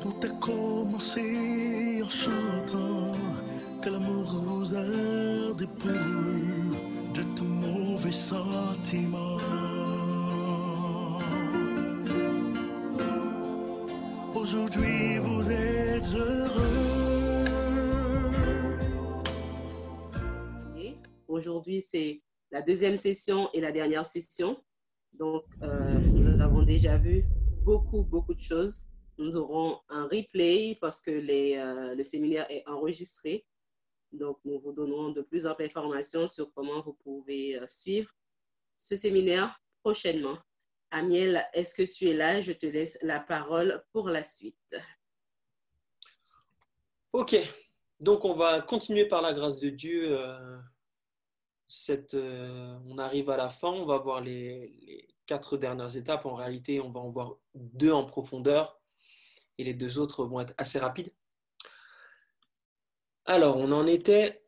Tout a commencé en chantant que l'amour vous a dépourvu de tout mauvais sentiment. Aujourd'hui vous êtes heureux. Aujourd'hui, c'est la deuxième session et la dernière session. Donc, euh, nous avons déjà vu beaucoup, beaucoup de choses. Nous aurons un replay parce que euh, le séminaire est enregistré. Donc, nous vous donnerons de plus amples informations sur comment vous pouvez euh, suivre ce séminaire prochainement. Amiel, est-ce que tu es là? Je te laisse la parole pour la suite. Ok, donc on va continuer par la grâce de Dieu. euh, on arrive à la fin, on va voir les quatre dernières étapes. En réalité, on va en voir deux en profondeur et les deux autres vont être assez rapides. Alors, on en était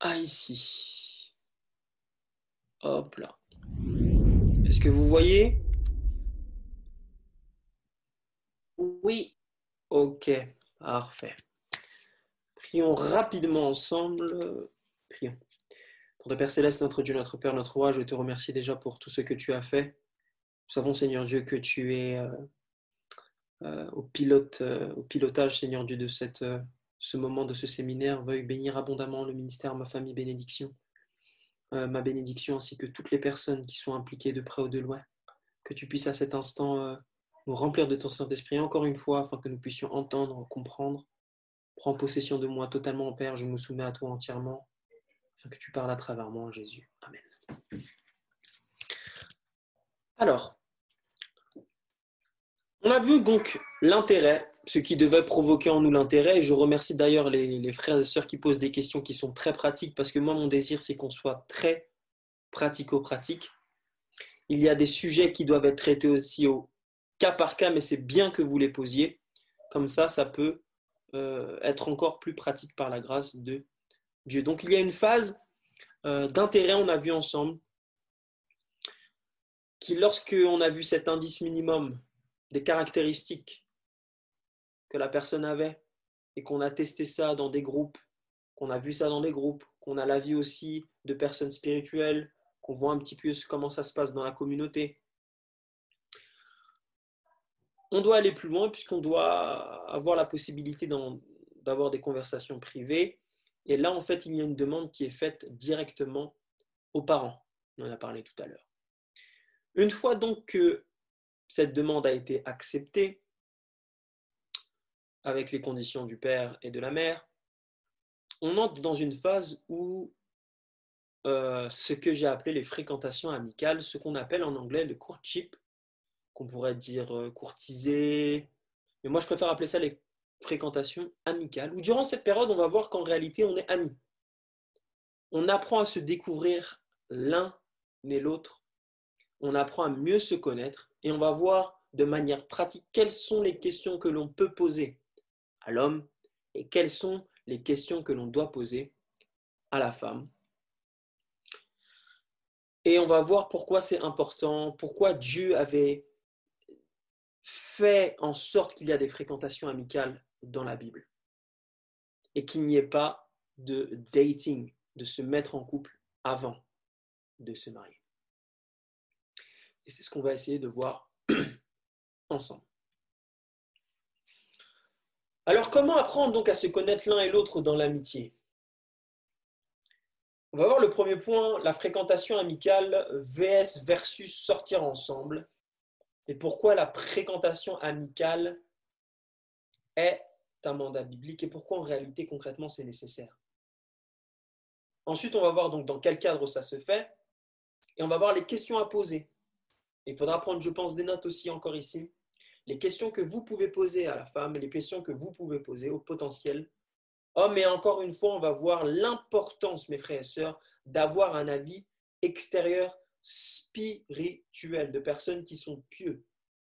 à ici. Hop là. Est-ce que vous voyez? Oui, Ok, parfait. Prions rapidement ensemble. Prions. Notre Père Céleste, notre Dieu, notre Père, notre Roi, je te remercie déjà pour tout ce que tu as fait. Nous savons, Seigneur Dieu, que tu es euh, au, pilote, euh, au pilotage, Seigneur Dieu, de euh, ce moment, de ce séminaire. Veuille bénir abondamment le ministère, ma famille, bénédiction, euh, ma bénédiction, ainsi que toutes les personnes qui sont impliquées de près ou de loin. Que tu puisses à cet instant euh, nous remplir de ton Saint-Esprit encore une fois, afin que nous puissions entendre, comprendre. Prends possession de moi totalement, Père, je me soumets à toi entièrement, afin que tu parles à travers moi, Jésus. Amen. Alors, on a vu donc l'intérêt, ce qui devait provoquer en nous l'intérêt, et je remercie d'ailleurs les, frères et sœurs qui posent des questions qui sont très pratiques, parce que moi, mon désir, c'est qu'on soit très pratico-pratique. Il y a des sujets qui doivent être traités aussi au cas par cas, mais c'est bien que vous les posiez. Comme ça, ça peut euh, être encore plus pratique par la grâce de Dieu. Donc il y a une phase euh, d'intérêt, on a vu ensemble, qui lorsque on a vu cet indice minimum des caractéristiques que la personne avait, et qu'on a testé ça dans des groupes, qu'on a vu ça dans des groupes, qu'on a l'avis aussi de personnes spirituelles, qu'on voit un petit peu comment ça se passe dans la communauté, on doit aller plus loin puisqu'on doit avoir la possibilité d'avoir des conversations privées. Et là, en fait, il y a une demande qui est faite directement aux parents. On en a parlé tout à l'heure. Une fois donc que cette demande a été acceptée, avec les conditions du père et de la mère, on entre dans une phase où euh, ce que j'ai appelé les fréquentations amicales, ce qu'on appelle en anglais le courtship, qu'on pourrait dire euh, courtiser, mais moi je préfère appeler ça les fréquentations amicales, où durant cette période, on va voir qu'en réalité, on est amis. On apprend à se découvrir l'un et l'autre, on apprend à mieux se connaître, et on va voir de manière pratique quelles sont les questions que l'on peut poser à l'homme et quelles sont les questions que l'on doit poser à la femme. Et on va voir pourquoi c'est important, pourquoi Dieu avait fait en sorte qu'il y a des fréquentations amicales dans la Bible et qu'il n'y ait pas de dating, de se mettre en couple avant de se marier. Et c'est ce qu'on va essayer de voir ensemble. Alors comment apprendre donc à se connaître l'un et l'autre dans l'amitié? On va voir le premier point, la fréquentation amicale VS versus sortir ensemble et pourquoi la fréquentation amicale est un mandat biblique et pourquoi en réalité concrètement c'est nécessaire? Ensuite, on va voir donc dans quel cadre ça se fait et on va voir les questions à poser. Il faudra prendre, je pense, des notes aussi encore ici. Les questions que vous pouvez poser à la femme, les questions que vous pouvez poser au potentiel homme. Et encore une fois, on va voir l'importance, mes frères et sœurs, d'avoir un avis extérieur spirituel, de personnes qui sont pieux,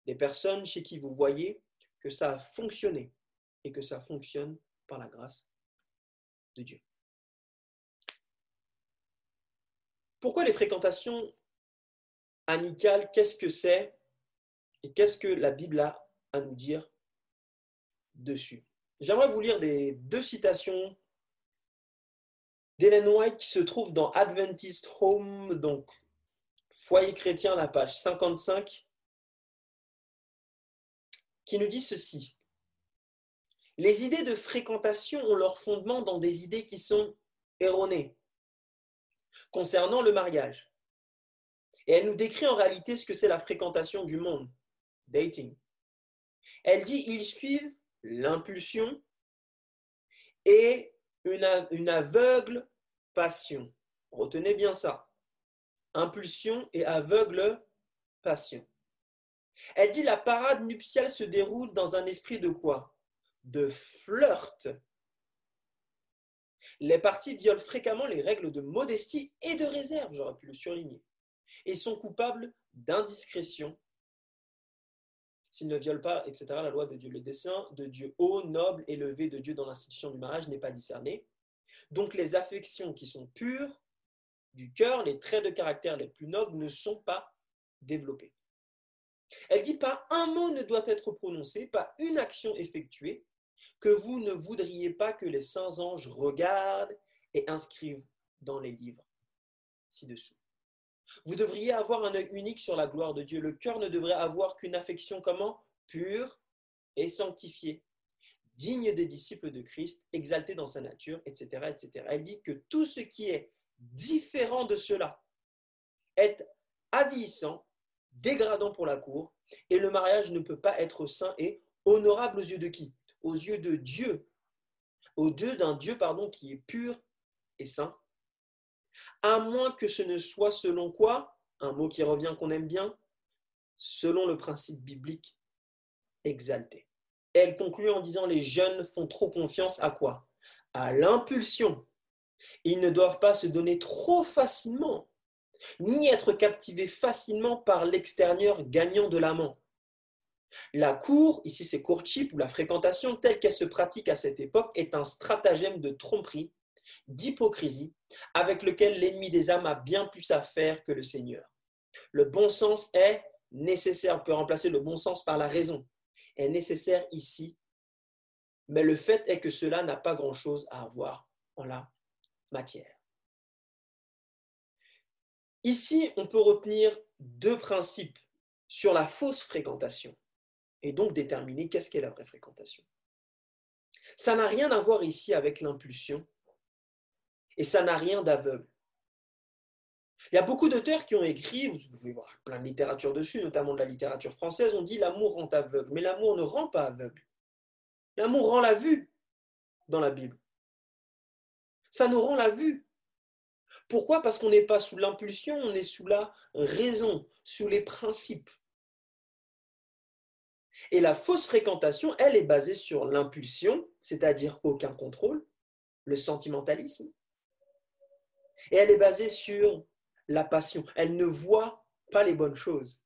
des personnes chez qui vous voyez que ça a fonctionné et que ça fonctionne par la grâce de Dieu. Pourquoi les fréquentations amicales Qu'est-ce que c'est Et qu'est-ce que la Bible a à nous dire dessus. J'aimerais vous lire des deux citations d'Hélène White qui se trouvent dans Adventist Home, donc Foyer chrétien, la page 55, qui nous dit ceci. Les idées de fréquentation ont leur fondement dans des idées qui sont erronées concernant le mariage. Et elle nous décrit en réalité ce que c'est la fréquentation du monde, dating. Elle dit ils suivent l'impulsion et une, aveugle passion. Retenez bien ça. Impulsion et aveugle passion. Elle dit la parade nuptiale se déroule dans un esprit de quoi? De flirt. Les parties violent fréquemment les règles de modestie et de réserve, j'aurais pu le surligner, et sont coupables d'indiscrétion s'ils ne violent pas, etc., la loi de Dieu. Le dessein de Dieu haut, noble, élevé de Dieu dans l'institution du mariage n'est pas discerné. Donc les affections qui sont pures du cœur, les traits de caractère les plus nobles ne sont pas développés. Elle dit pas un mot ne doit être prononcé, pas une action effectuée, que vous ne voudriez pas que les saints anges regardent et inscrivent dans les livres ci-dessous. Vous devriez avoir un œil unique sur la gloire de Dieu. Le cœur ne devrait avoir qu'une affection comment? Pure et sanctifiée, digne des disciples de Christ, exalté dans sa nature, etc., etc. Elle dit que tout ce qui est différent de cela est avilissant, dégradant pour la cour, et le mariage ne peut pas être saint et honorable aux yeux de qui? Aux yeux de Dieu, aux yeux d'un Dieu pardon qui est pur et saint, à moins que ce ne soit selon quoi Un mot qui revient qu'on aime bien, selon le principe biblique exalté. Elle conclut en disant les jeunes font trop confiance à quoi? À l'impulsion. Ils ne doivent pas se donner trop facilement, ni être captivés facilement par l'extérieur gagnant de l'amant. La cour, ici c'est courtship ou la fréquentation telle qu'elle se pratique à cette époque, est un stratagème de tromperie d'hypocrisie avec lequel l'ennemi des âmes a bien plus à faire que le Seigneur. Le bon sens est nécessaire. On peut remplacer le bon sens par la raison. Est nécessaire ici. Mais le fait est que cela n'a pas grand-chose à avoir en la matière. Ici, on peut retenir deux principes sur la fausse fréquentation et donc déterminer qu'est-ce qu'est la vraie fréquentation. Ça n'a rien à voir ici avec l'impulsion et ça n'a rien d'aveugle. Il y a beaucoup d'auteurs qui ont écrit, vous pouvez voir plein de littérature dessus, notamment de la littérature française, on dit l'amour rend aveugle, mais l'amour ne rend pas aveugle. L'amour rend la vue dans la Bible. Ça nous rend la vue. Pourquoi? Parce qu'on n'est pas sous l'impulsion, on est sous la raison, sous les principes. Et la fausse fréquentation, elle est basée sur l'impulsion, c'est-à-dire aucun contrôle, le sentimentalisme, et elle est basée sur la passion. Elle ne voit pas les bonnes choses.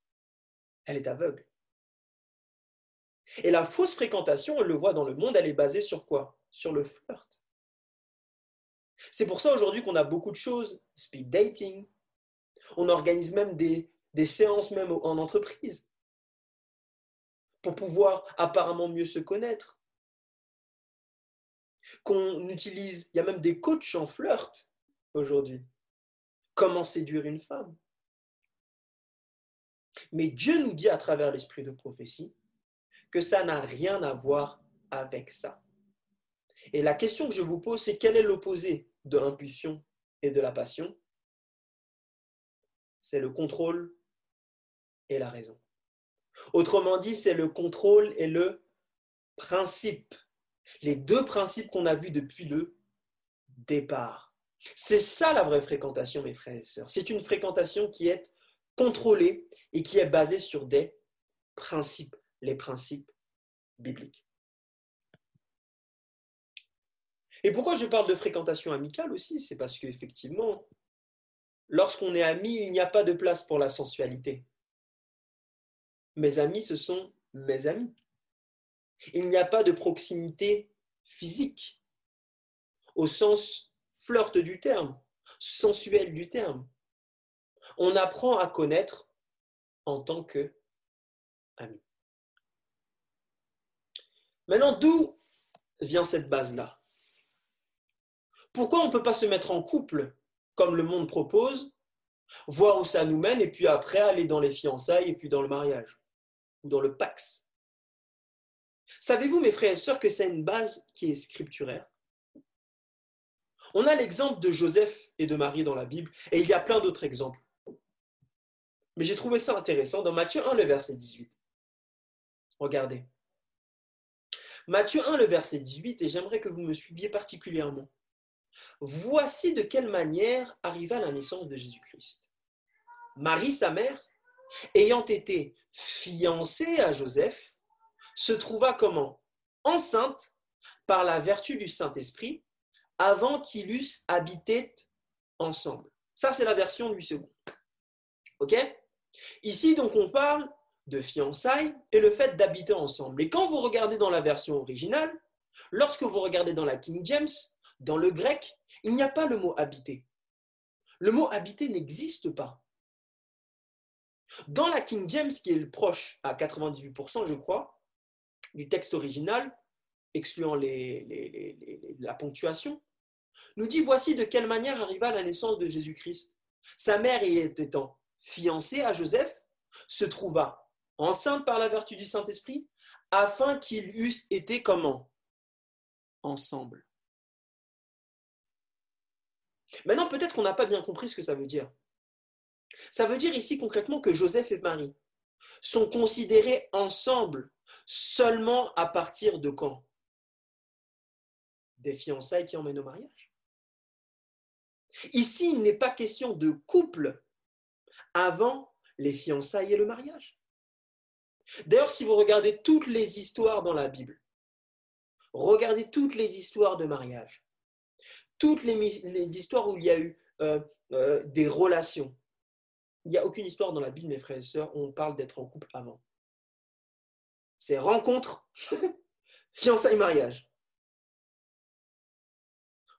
Elle est aveugle. Et la fausse fréquentation, elle le voit dans le monde, elle est basée sur quoi? Sur le flirt. C'est pour ça aujourd'hui qu'on a beaucoup de choses, speed dating. On organise même des, des séances même en entreprise pour pouvoir apparemment mieux se connaître. Qu'on utilise, il y a même des coachs en flirt aujourd'hui. Comment séduire une femme? Mais Dieu nous dit à travers l'esprit de prophétie que ça n'a rien à voir avec ça. Et la question que je vous pose, c'est quel est l'opposé de l'impulsion et de la passion? C'est le contrôle et la raison. Autrement dit, c'est le contrôle et le principe. Les deux principes qu'on a vus depuis le départ. C'est ça la vraie fréquentation, mes frères et sœurs. C'est une fréquentation qui est contrôlée et qui est basée sur des principes, les principes bibliques. Et pourquoi je parle de fréquentation amicale aussi? C'est parce qu'effectivement, lorsqu'on est amis, il n'y a pas de place pour la sensualité. Mes amis, ce sont mes amis. Il n'y a pas de proximité physique au sens flirte du terme, sensuel du terme. On apprend à connaître en tant que ami. Maintenant, d'où vient cette base-là? Pourquoi on ne peut pas se mettre en couple comme le monde propose, voir où ça nous mène, et puis après aller dans les fiançailles et puis dans le mariage, ou dans le pax? Savez-vous, mes frères et sœurs, que c'est une base qui est scripturaire? On a l'exemple de Joseph et de Marie dans la Bible, et il y a plein d'autres exemples. Mais j'ai trouvé ça intéressant dans Matthieu 1, le verset 18. Regardez. Matthieu 1, le verset 18, et j'aimerais que vous me suiviez particulièrement. Voici de quelle manière arriva la naissance de Jésus-Christ. Marie, sa mère, ayant été fiancée à Joseph, se trouva comment? Enceinte par la vertu du Saint-Esprit avant qu'ils eussent habité ensemble. Ça, c'est la version du second. OK? Ici, donc, on parle de fiançailles et le fait d'habiter ensemble. Et quand vous regardez dans la version originale, lorsque vous regardez dans la King James, dans le grec, il n'y a pas le mot habiter. Le mot habiter n'existe pas. Dans la King James, qui est proche à 98%, je crois, du texte original, excluant la ponctuation, nous dit voici de quelle manière arriva la naissance de Jésus-Christ. Sa mère y étant fiancée à Joseph, se trouva enceinte par la vertu du Saint-Esprit, afin qu'ils eussent été comment? Ensemble. Maintenant, peut-être qu'on n'a pas bien compris ce que ça veut dire. Ça veut dire ici concrètement que Joseph et Marie sont considérés ensemble seulement à partir de quand? Des fiançailles qui emmènent au mariage. Ici, il n'est pas question de couple avant les fiançailles et le mariage. D'ailleurs, si vous regardez toutes les histoires dans la Bible, regardez toutes les histoires de mariage, toutes les, histoires où il y a eu euh, euh, des relations, il n'y a aucune histoire dans la Bible, mes frères et sœurs, où on parle d'être en couple avant. C'est rencontre, fiançailles, mariage.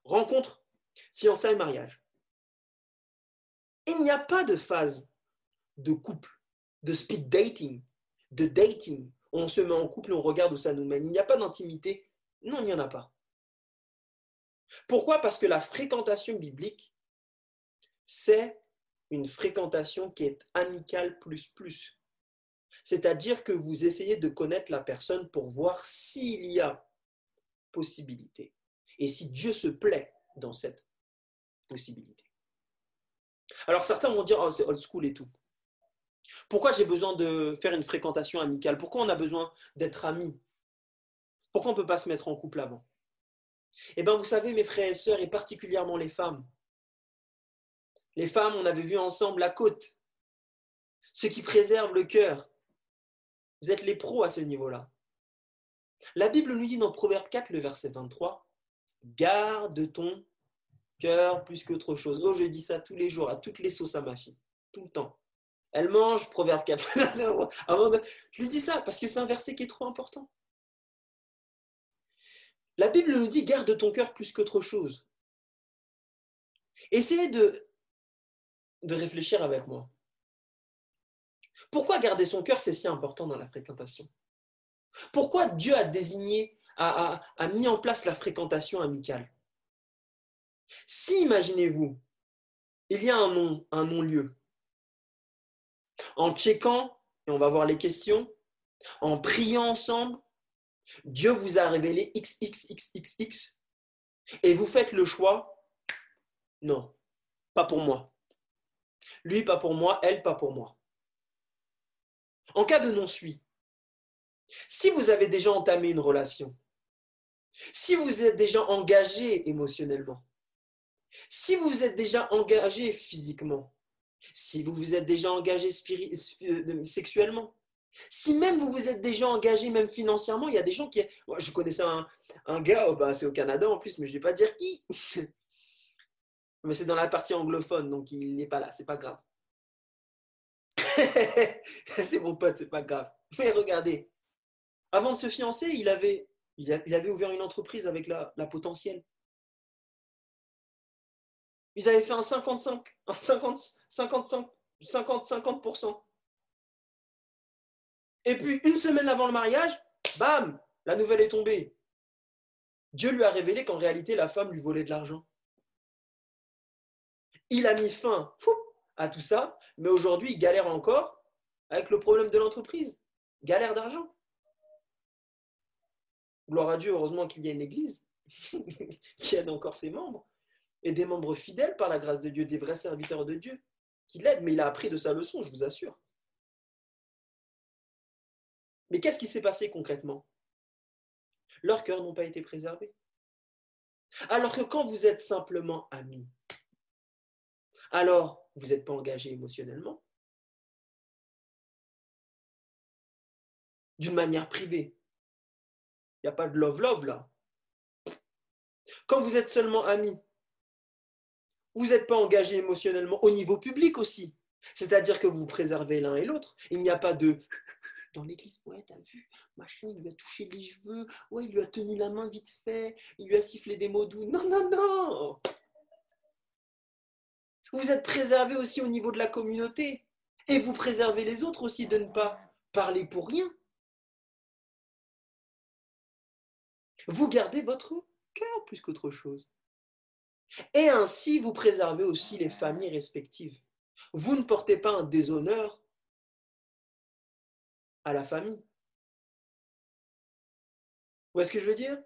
Rencontre, fiançailles, mariage. Il n'y a pas de phase de couple, de speed dating, de dating. On se met en couple, on regarde où ça nous mène. Il n'y a pas d'intimité. Non, il n'y en a pas. Pourquoi? Parce que la fréquentation biblique, c'est une fréquentation qui est amicale plus plus. C'est-à-dire que vous essayez de connaître la personne pour voir s'il y a possibilité et si Dieu se plaît dans cette possibilité. Alors certains vont dire, oh, c'est old school et tout. Pourquoi j'ai besoin de faire une fréquentation amicale? Pourquoi on a besoin d'être amis? Pourquoi on ne peut pas se mettre en couple avant? Eh bien, vous savez, mes frères et sœurs, et particulièrement les femmes, les femmes, on avait vu ensemble la côte, ce qui préserve le cœur. Vous êtes les pros à ce niveau-là. La Bible nous dit dans Proverbe 4, le verset 23, Garde ton cœur plus qu'autre chose. Oh, je dis ça tous les jours, à toutes les sauces à ma fille, tout le temps. Elle mange, Proverbe 4. Avant de... Je lui dis ça parce que c'est un verset qui est trop important. La Bible nous dit garde ton cœur plus qu'autre chose. Essayez de, de réfléchir avec moi. Pourquoi garder son cœur, c'est si important dans la fréquentation? Pourquoi Dieu a désigné, a, mis en place la fréquentation amicale Si, imaginez-vous, il y a un nom, un non-lieu, en checkant, et on va voir les questions, en priant ensemble, Dieu vous a révélé XXXXX et vous faites le choix, non, pas pour moi. Lui, pas pour moi, elle, pas pour moi. En cas de non-suit, si vous avez déjà entamé une relation, si vous êtes déjà engagé émotionnellement, si vous êtes déjà engagé physiquement, si vous vous êtes déjà engagé euh, sexuellement, si même vous vous êtes déjà engagé même financièrement, il y a des gens qui... Moi, je connaissais un, gars, oh, bah, c'est au Canada en plus, mais je ne vais pas dire qui. mais c'est dans la partie anglophone, donc il n'est pas là, c'est pas grave. c'est mon pote, c'est pas grave. Mais regardez, avant de se fiancer, il avait, il avait ouvert une entreprise avec la, potentielle. Ils avaient fait un 55, un 50, 55, 50, 50%. Et puis, une semaine avant le mariage, bam, La nouvelle est tombée. Dieu lui a révélé qu'en réalité, la femme lui volait de l'argent. Il a mis fin à tout ça, mais aujourd'hui, il galère encore avec le problème de l'entreprise. Galère d'argent. Gloire à Dieu, heureusement qu'il y a une église qui aide encore ses membres et des membres fidèles par la grâce de Dieu, des vrais serviteurs de Dieu qui l'aident, mais il a appris de sa leçon, je vous assure. Mais qu'est-ce qui s'est passé concrètement? Leurs cœurs n'ont pas été préservés. Alors que quand vous êtes simplement amis, alors vous n'êtes pas engagé émotionnellement, d'une manière privée. N'y a pas de love-love là. Quand vous êtes seulement amis, vous n'êtes pas engagé émotionnellement au niveau public aussi. C'est-à-dire que vous préservez l'un et l'autre. Il n'y a pas de dans l'église, ouais, t'as vu, machin, il lui a touché les cheveux, ouais, il lui a tenu la main vite fait, il lui a sifflé des mots doux. Non, non, non Vous êtes préservé aussi au niveau de la communauté. Et vous préservez les autres aussi de ne pas parler pour rien. Vous gardez votre cœur plus qu'autre chose. Et ainsi, vous préservez aussi les familles respectives. Vous ne portez pas un déshonneur à la famille. Vous voyez ce que je veux dire?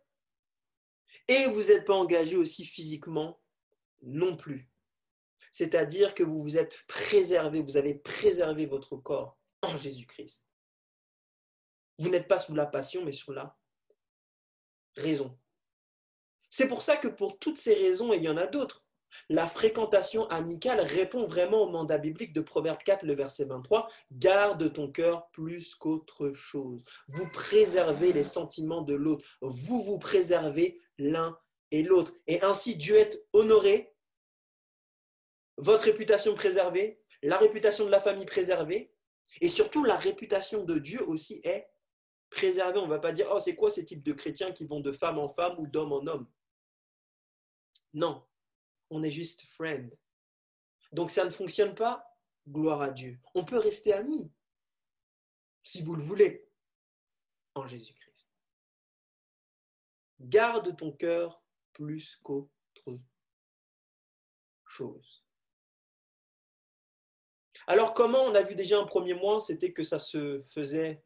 Et vous n'êtes pas engagé aussi physiquement non plus. C'est-à-dire que vous vous êtes préservé, vous avez préservé votre corps en Jésus-Christ. Vous n'êtes pas sous la passion, mais sous la raison. C'est pour ça que pour toutes ces raisons, et il y en a d'autres, la fréquentation amicale répond vraiment au mandat biblique de Proverbe 4, le verset 23. Garde ton cœur plus qu'autre chose. Vous préservez les sentiments de l'autre. Vous vous préservez l'un et l'autre. Et ainsi, Dieu est honoré, votre réputation préservée, la réputation de la famille préservée, et surtout la réputation de Dieu aussi est préservée. On ne va pas dire, oh, c'est quoi ces types de chrétiens qui vont de femme en femme ou d'homme en homme? Non, on est juste friend. Donc ça ne fonctionne pas, gloire à Dieu. On peut rester amis, si vous le voulez, en Jésus-Christ. Garde ton cœur plus qu'autre chose. Alors comment on a vu déjà un premier mois, c'était que ça se faisait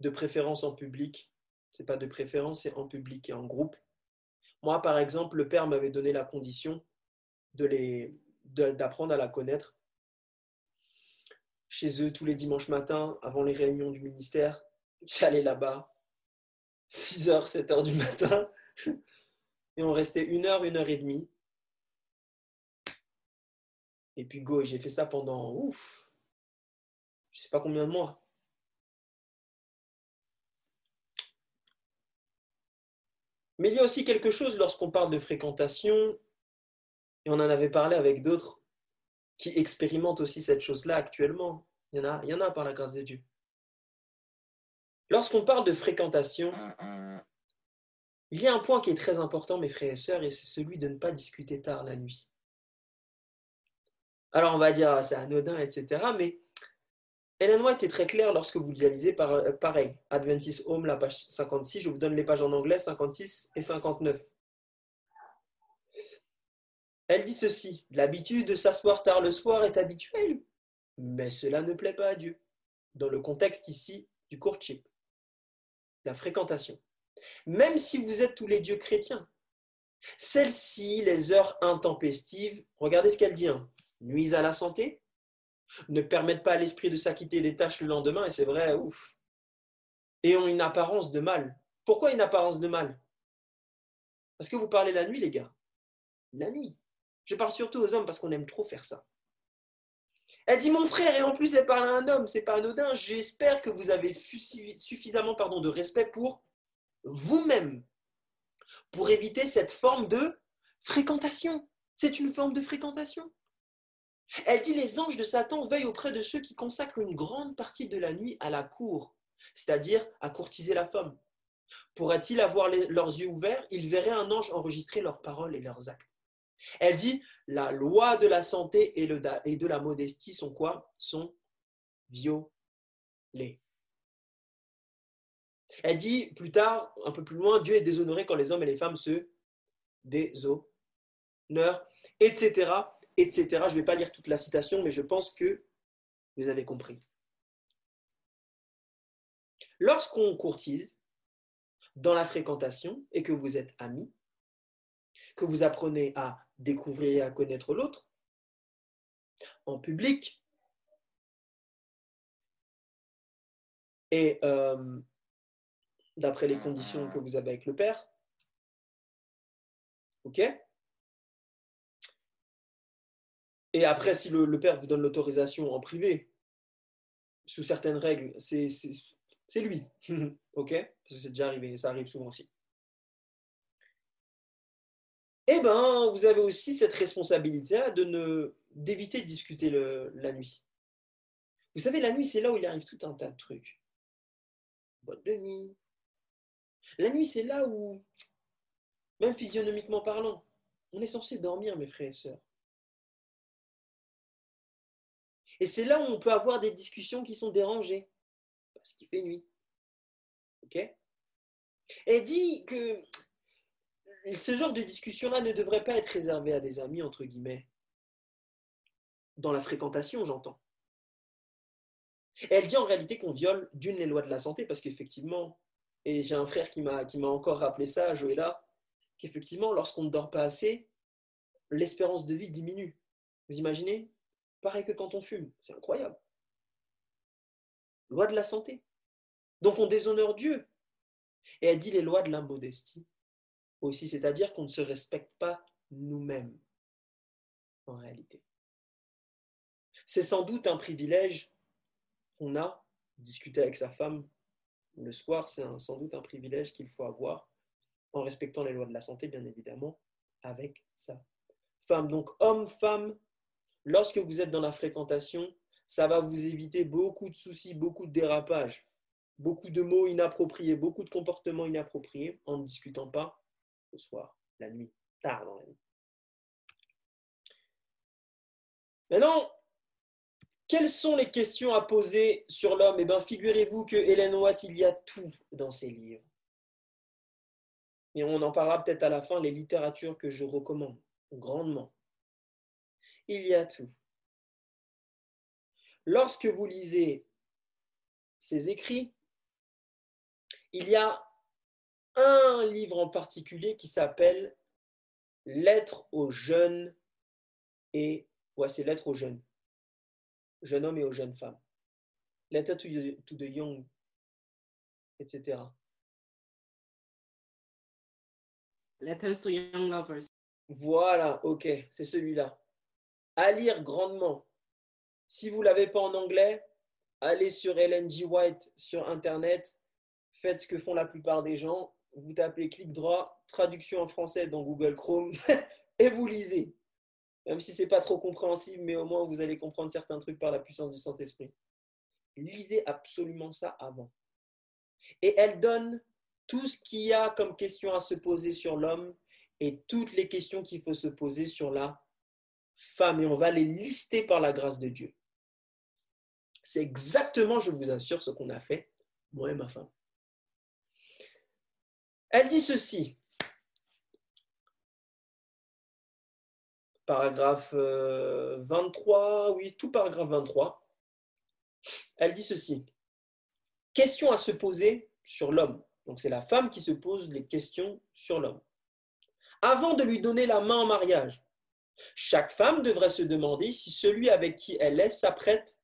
de préférence en public. C'est pas de préférence, c'est en public et en groupe. Moi, par exemple, le Père m'avait donné la condition d'apprendre à la connaître chez eux tous les dimanches matins, avant les réunions du ministère. J'allais là-bas, 6h, 7h du matin, et on restait une heure, une heure et demie. Et puis go, j'ai fait ça pendant, ouf, je sais pas combien de mois. Mais il y a aussi quelque chose lorsqu'on parle de fréquentation, et on en avait parlé avec d'autres qui expérimentent aussi cette chose-là actuellement. Il y, en a, il y en a par la grâce de Dieu. Lorsqu'on parle de fréquentation, il y a un point qui est très important, mes frères et sœurs, et c'est celui de ne pas discuter tard la nuit. Alors on va dire, ah, c'est anodin, etc. Mais Hélène White est très claire lorsque vous lisez par, euh, pareil. Adventist Home, la page 56. Je vous donne les pages en anglais, 56 et 59. Elle dit ceci L'habitude de s'asseoir tard le soir est habituelle, mais cela ne plaît pas à Dieu. Dans le contexte ici du courtship, la fréquentation. Même si vous êtes tous les dieux chrétiens, celles-ci, les heures intempestives, regardez ce qu'elle dit hein, nuisent à la santé, ne permettent pas à l'esprit de s'acquitter des tâches le lendemain, et c'est vrai, ouf, et ont une apparence de mal. Pourquoi une apparence de mal? Parce que vous parlez la nuit, les gars. La nuit. Je parle surtout aux hommes parce qu'on aime trop faire ça. Elle dit mon frère, et en plus elle parle à un homme, c'est pas anodin. J'espère que vous avez suffisamment pardon, de respect pour vous-même, pour éviter cette forme de fréquentation. C'est une forme de fréquentation. Elle dit les anges de Satan veillent auprès de ceux qui consacrent une grande partie de la nuit à la cour, c'est-à-dire à courtiser la femme. Pourrait-il avoir leurs yeux ouverts? Il verrait un ange enregistrer leurs paroles et leurs actes. Elle dit la loi de la santé et, de la modestie sont quoi? Sont violées. Elle dit plus tard, un peu plus loin, Dieu est déshonoré quand les hommes et les femmes se déshonorent, etc., etc. Je ne vais pas lire toute la citation, mais je pense que vous avez compris. Lorsqu'on courtise dans la fréquentation et que vous êtes amis, que vous apprenez à découvrir et à connaître l'autre, en public, et euh, d'après les conditions que vous avez avec le Père, ok Et après, si le, Père vous donne l'autorisation en privé, sous certaines règles, c'est lui. ok? Parce que c'est déjà arrivé, ça arrive souvent aussi. Eh bien, vous avez aussi cette responsabilité-là d'éviter de discuter la nuit. Vous savez, la nuit, c'est là où il arrive tout un tas de trucs. Boîte de nuit. La nuit, c'est là où, même physionomiquement parlant, on est censé dormir, mes frères et sœurs. Et c'est là où on peut avoir des discussions qui sont dérangées parce qu'il fait nuit. OK? Elle dit que ce genre de discussion-là ne devrait pas être réservé à des amis, entre guillemets. Dans la fréquentation, j'entends. elle dit en réalité qu'on viole d'une les lois de la santé, parce qu'effectivement, et j'ai un frère qui m'a encore rappelé ça, Joëlla, qu'effectivement, lorsqu'on ne dort pas assez, l'espérance de vie diminue. Vous imaginez? Pareil que quand on fume. C'est incroyable loi de la santé. Donc on déshonore Dieu. Et elle dit les lois de l'immodestie aussi, c'est-à-dire qu'on ne se respecte pas nous-mêmes en réalité. C'est sans doute un privilège qu'on a, discuter avec sa femme le soir, c'est sans doute un privilège qu'il faut avoir en respectant les lois de la santé, bien évidemment, avec sa femme. Donc homme, femme, lorsque vous êtes dans la fréquentation, ça va vous éviter beaucoup de soucis, beaucoup de dérapages, beaucoup de mots inappropriés, beaucoup de comportements inappropriés en ne discutant pas le soir, la nuit, tard dans la nuit. Maintenant, quelles sont les questions à poser sur l'homme? Eh bien, figurez-vous que Hélène Watt, il y a tout dans ses livres. Et on en parlera peut-être à la fin, les littératures que je recommande grandement. Il y a tout. Lorsque vous lisez ces écrits, il y a un livre en particulier qui s'appelle Lettres aux jeunes et ouais, c'est Lettres aux jeunes, jeunes hommes et aux jeunes femmes. Letter to the young, etc. Letters to young lovers. Voilà, ok, c'est celui-là. À lire grandement. Si vous ne l'avez pas en anglais, allez sur Ellen G. White sur Internet, faites ce que font la plupart des gens, vous tapez clic droit, traduction en français dans Google Chrome et vous lisez. Même si ce n'est pas trop compréhensible, mais au moins vous allez comprendre certains trucs par la puissance du Saint-Esprit. Lisez absolument ça avant. Et elle donne tout ce qu'il y a comme question à se poser sur l'homme et toutes les questions qu'il faut se poser sur la femme. Et on va les lister par la grâce de Dieu. C'est exactement, je vous assure, ce qu'on a fait, moi et ma femme. Elle dit ceci. Paragraphe 23, euh, oui, tout paragraphe 23. Elle dit ceci. Question à se poser sur l'homme. Donc c'est la femme qui se pose les questions sur l'homme. Avant de lui donner la main en mariage, chaque femme devrait se demander si celui avec qui elle est s'apprête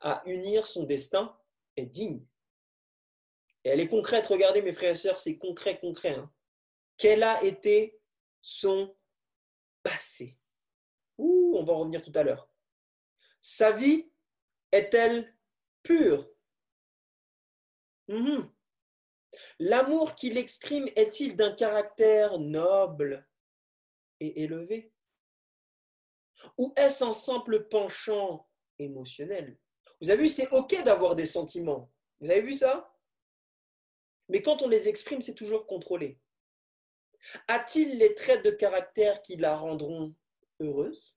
à unir son destin est digne. Elle est concrète, regardez mes frères et sœurs, c'est concret, concret. Hein. Quel a été son passé? Ouh, on va en revenir tout à l'heure. Sa vie est-elle pure? Mhm. L'amour qu'il exprime est-il d'un caractère noble et élevé? Ou est-ce un simple penchant émotionnel? Vous avez vu, c'est OK d'avoir des sentiments. Vous avez vu ça? Mais quand on les exprime, c'est toujours contrôlé. A-t-il les traits de caractère qui la rendront heureuse?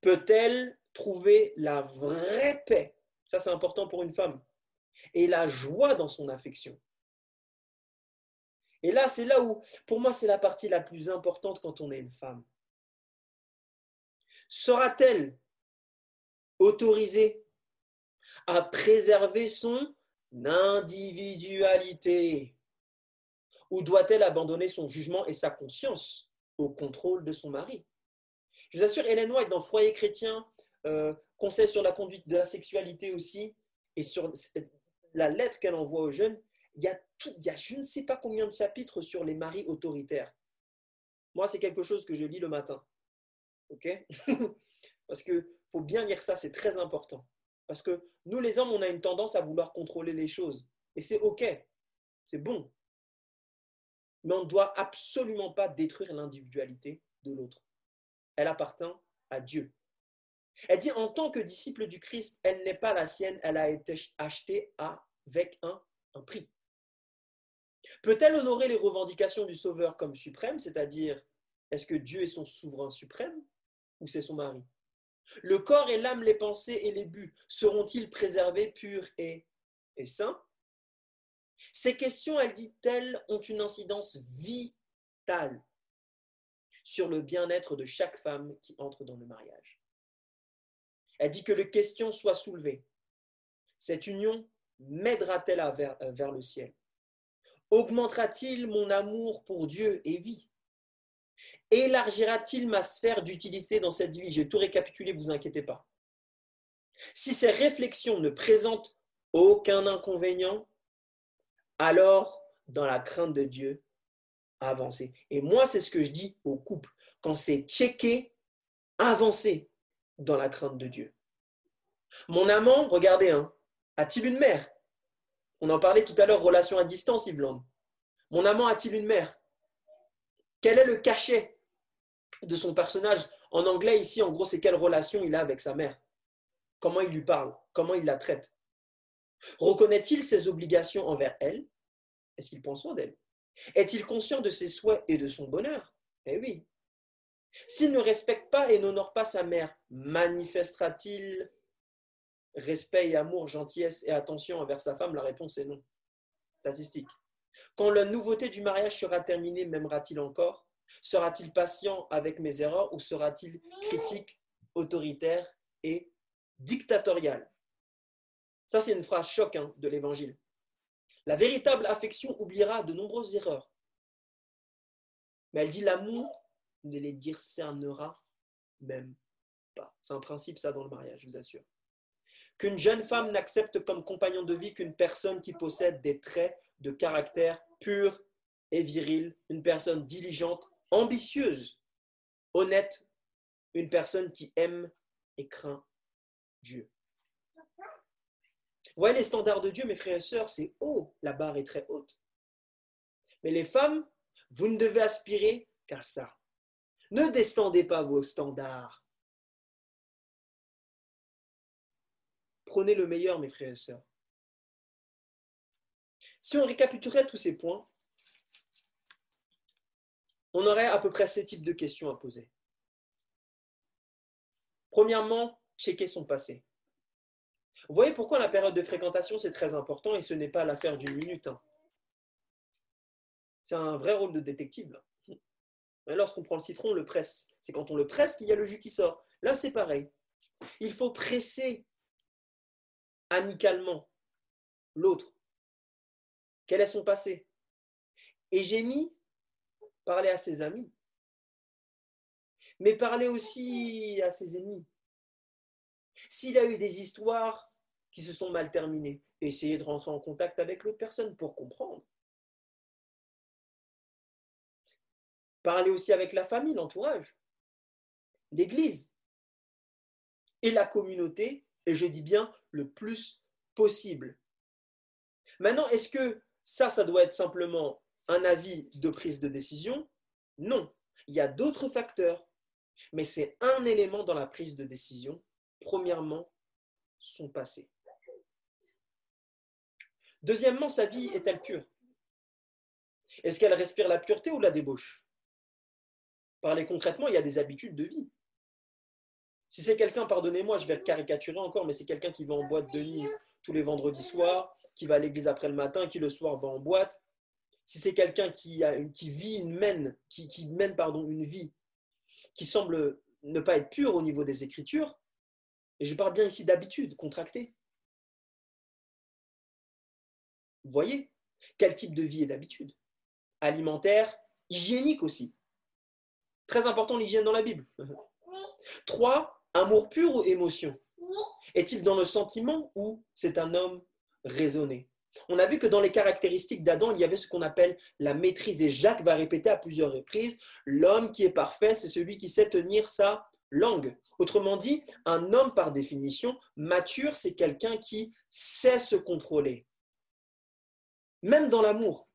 Peut-elle trouver la vraie paix? Ça, c'est important pour une femme. et la joie dans son affection. Et là, c'est là où, pour moi, c'est la partie la plus importante quand on est une femme. Sera-t-elle autorisée à préserver son individualité Ou doit-elle abandonner son jugement et sa conscience au contrôle de son mari? Je vous assure, Hélène White, dans Foyer chrétien, euh, Conseil sur la conduite de la sexualité aussi, et sur la lettre qu'elle envoie aux jeunes, il y, a tout, il y a je ne sais pas combien de chapitres sur les maris autoritaires. Moi, c'est quelque chose que je lis le matin. OK? Parce qu'il faut bien lire ça, c'est très important. Parce que nous, les hommes, on a une tendance à vouloir contrôler les choses. Et c'est OK, c'est bon. Mais on ne doit absolument pas détruire l'individualité de l'autre. Elle appartient à Dieu. Elle dit, en tant que disciple du Christ, elle n'est pas la sienne, elle a été achetée avec un, un prix. Peut-elle honorer les revendications du Sauveur comme suprême, c'est-à-dire est-ce que Dieu est son souverain suprême? Ou c'est son mari Le corps et l'âme, les pensées et les buts seront-ils préservés, purs et, et saints Ces questions, elle dit-elle, ont une incidence vitale sur le bien-être de chaque femme qui entre dans le mariage. Elle dit que les questions soient soulevées. Cette union m'aidera-t-elle vers, vers le ciel? Augmentera-t-il mon amour pour Dieu? Et oui. Élargira-t-il ma sphère d'utilité dans cette vie? J'ai tout récapitulé, vous inquiétez pas. Si ces réflexions ne présentent aucun inconvénient, alors, dans la crainte de Dieu, avancez. Et moi, c'est ce que je dis au couple. Quand c'est checké, avancez dans la crainte de Dieu. Mon amant, regardez, hein, a-t-il une mère? On en parlait tout à l'heure, relation à distance, Yves Mon amant a-t-il une mère? Quel est le cachet de son personnage? En anglais, ici, en gros, c'est quelle relation il a avec sa mère? Comment il lui parle? Comment il la traite? Reconnaît-il ses obligations envers elle? Est-ce qu'il prend soin d'elle? Est-il conscient de ses souhaits et de son bonheur? Eh oui, s'il ne respecte pas et n'honore pas sa mère, manifestera-t-il respect et amour, gentillesse et attention envers sa femme? La réponse est non. Statistique. Quand la nouveauté du mariage sera terminée, m'aimera-t-il encore? Sera-t-il patient avec mes erreurs ou sera-t-il critique, autoritaire et dictatorial? Ça, c'est une phrase choc hein, de l'Évangile. La véritable affection oubliera de nombreuses erreurs. Mais elle dit l'amour ne les discernera même pas. C'est un principe, ça, dans le mariage, je vous assure. Qu'une jeune femme n'accepte comme compagnon de vie qu'une personne qui possède des traits de caractère pur et viril, une personne diligente, ambitieuse, honnête, une personne qui aime et craint Dieu. Vous voyez les standards de Dieu, mes frères et sœurs, c'est haut, la barre est très haute. Mais les femmes, vous ne devez aspirer qu'à ça. Ne descendez pas vos standards. Prenez le meilleur, mes frères et sœurs. Si on récapitulerait tous ces points, on aurait à peu près ces types de questions à poser. Premièrement, checker son passé. Vous voyez pourquoi la période de fréquentation, c'est très important et ce n'est pas l'affaire d'une minute. Hein. C'est un vrai rôle de détective. Lorsqu'on prend le citron, on le presse. C'est quand on le presse qu'il y a le jus qui sort. Là, c'est pareil. Il faut presser amicalement l'autre. Quel est son passé Et j'ai mis parler à ses amis, mais parler aussi à ses ennemis. S'il a eu des histoires qui se sont mal terminées, essayez de rentrer en contact avec l'autre personne pour comprendre. Parler aussi avec la famille, l'entourage, l'Église et la communauté, et je dis bien le plus possible. Maintenant, est-ce que ça, ça doit être simplement un avis de prise de décision Non, il y a d'autres facteurs, mais c'est un élément dans la prise de décision. Premièrement, son passé. Deuxièmement, sa vie est-elle pure? Est-ce qu'elle respire la pureté ou la débauche? Parler concrètement, il y a des habitudes de vie. Si c'est quelqu'un, pardonnez-moi, je vais le caricaturer encore, mais c'est quelqu'un qui va en boîte de nuit tous les vendredis soirs, qui va à l'église après le matin, qui le soir va en boîte, si c'est quelqu'un qui, a, qui vit une mène, qui, qui mène pardon, une vie qui semble ne pas être pure au niveau des Écritures, et je parle bien ici d'habitude contractée. Vous voyez quel type de vie est d'habitude? Alimentaire, hygiénique aussi. Très important l'hygiène dans la Bible. Trois, amour pur ou émotion? Est-il dans le sentiment ou c'est un homme On a vu que dans les caractéristiques d'Adam, il y avait ce qu'on appelle la maîtrise. Et Jacques va répéter à plusieurs reprises, l'homme qui est parfait, c'est celui qui sait tenir sa langue. Autrement dit, un homme par définition mature, c'est quelqu'un qui sait se contrôler. Même dans l'amour.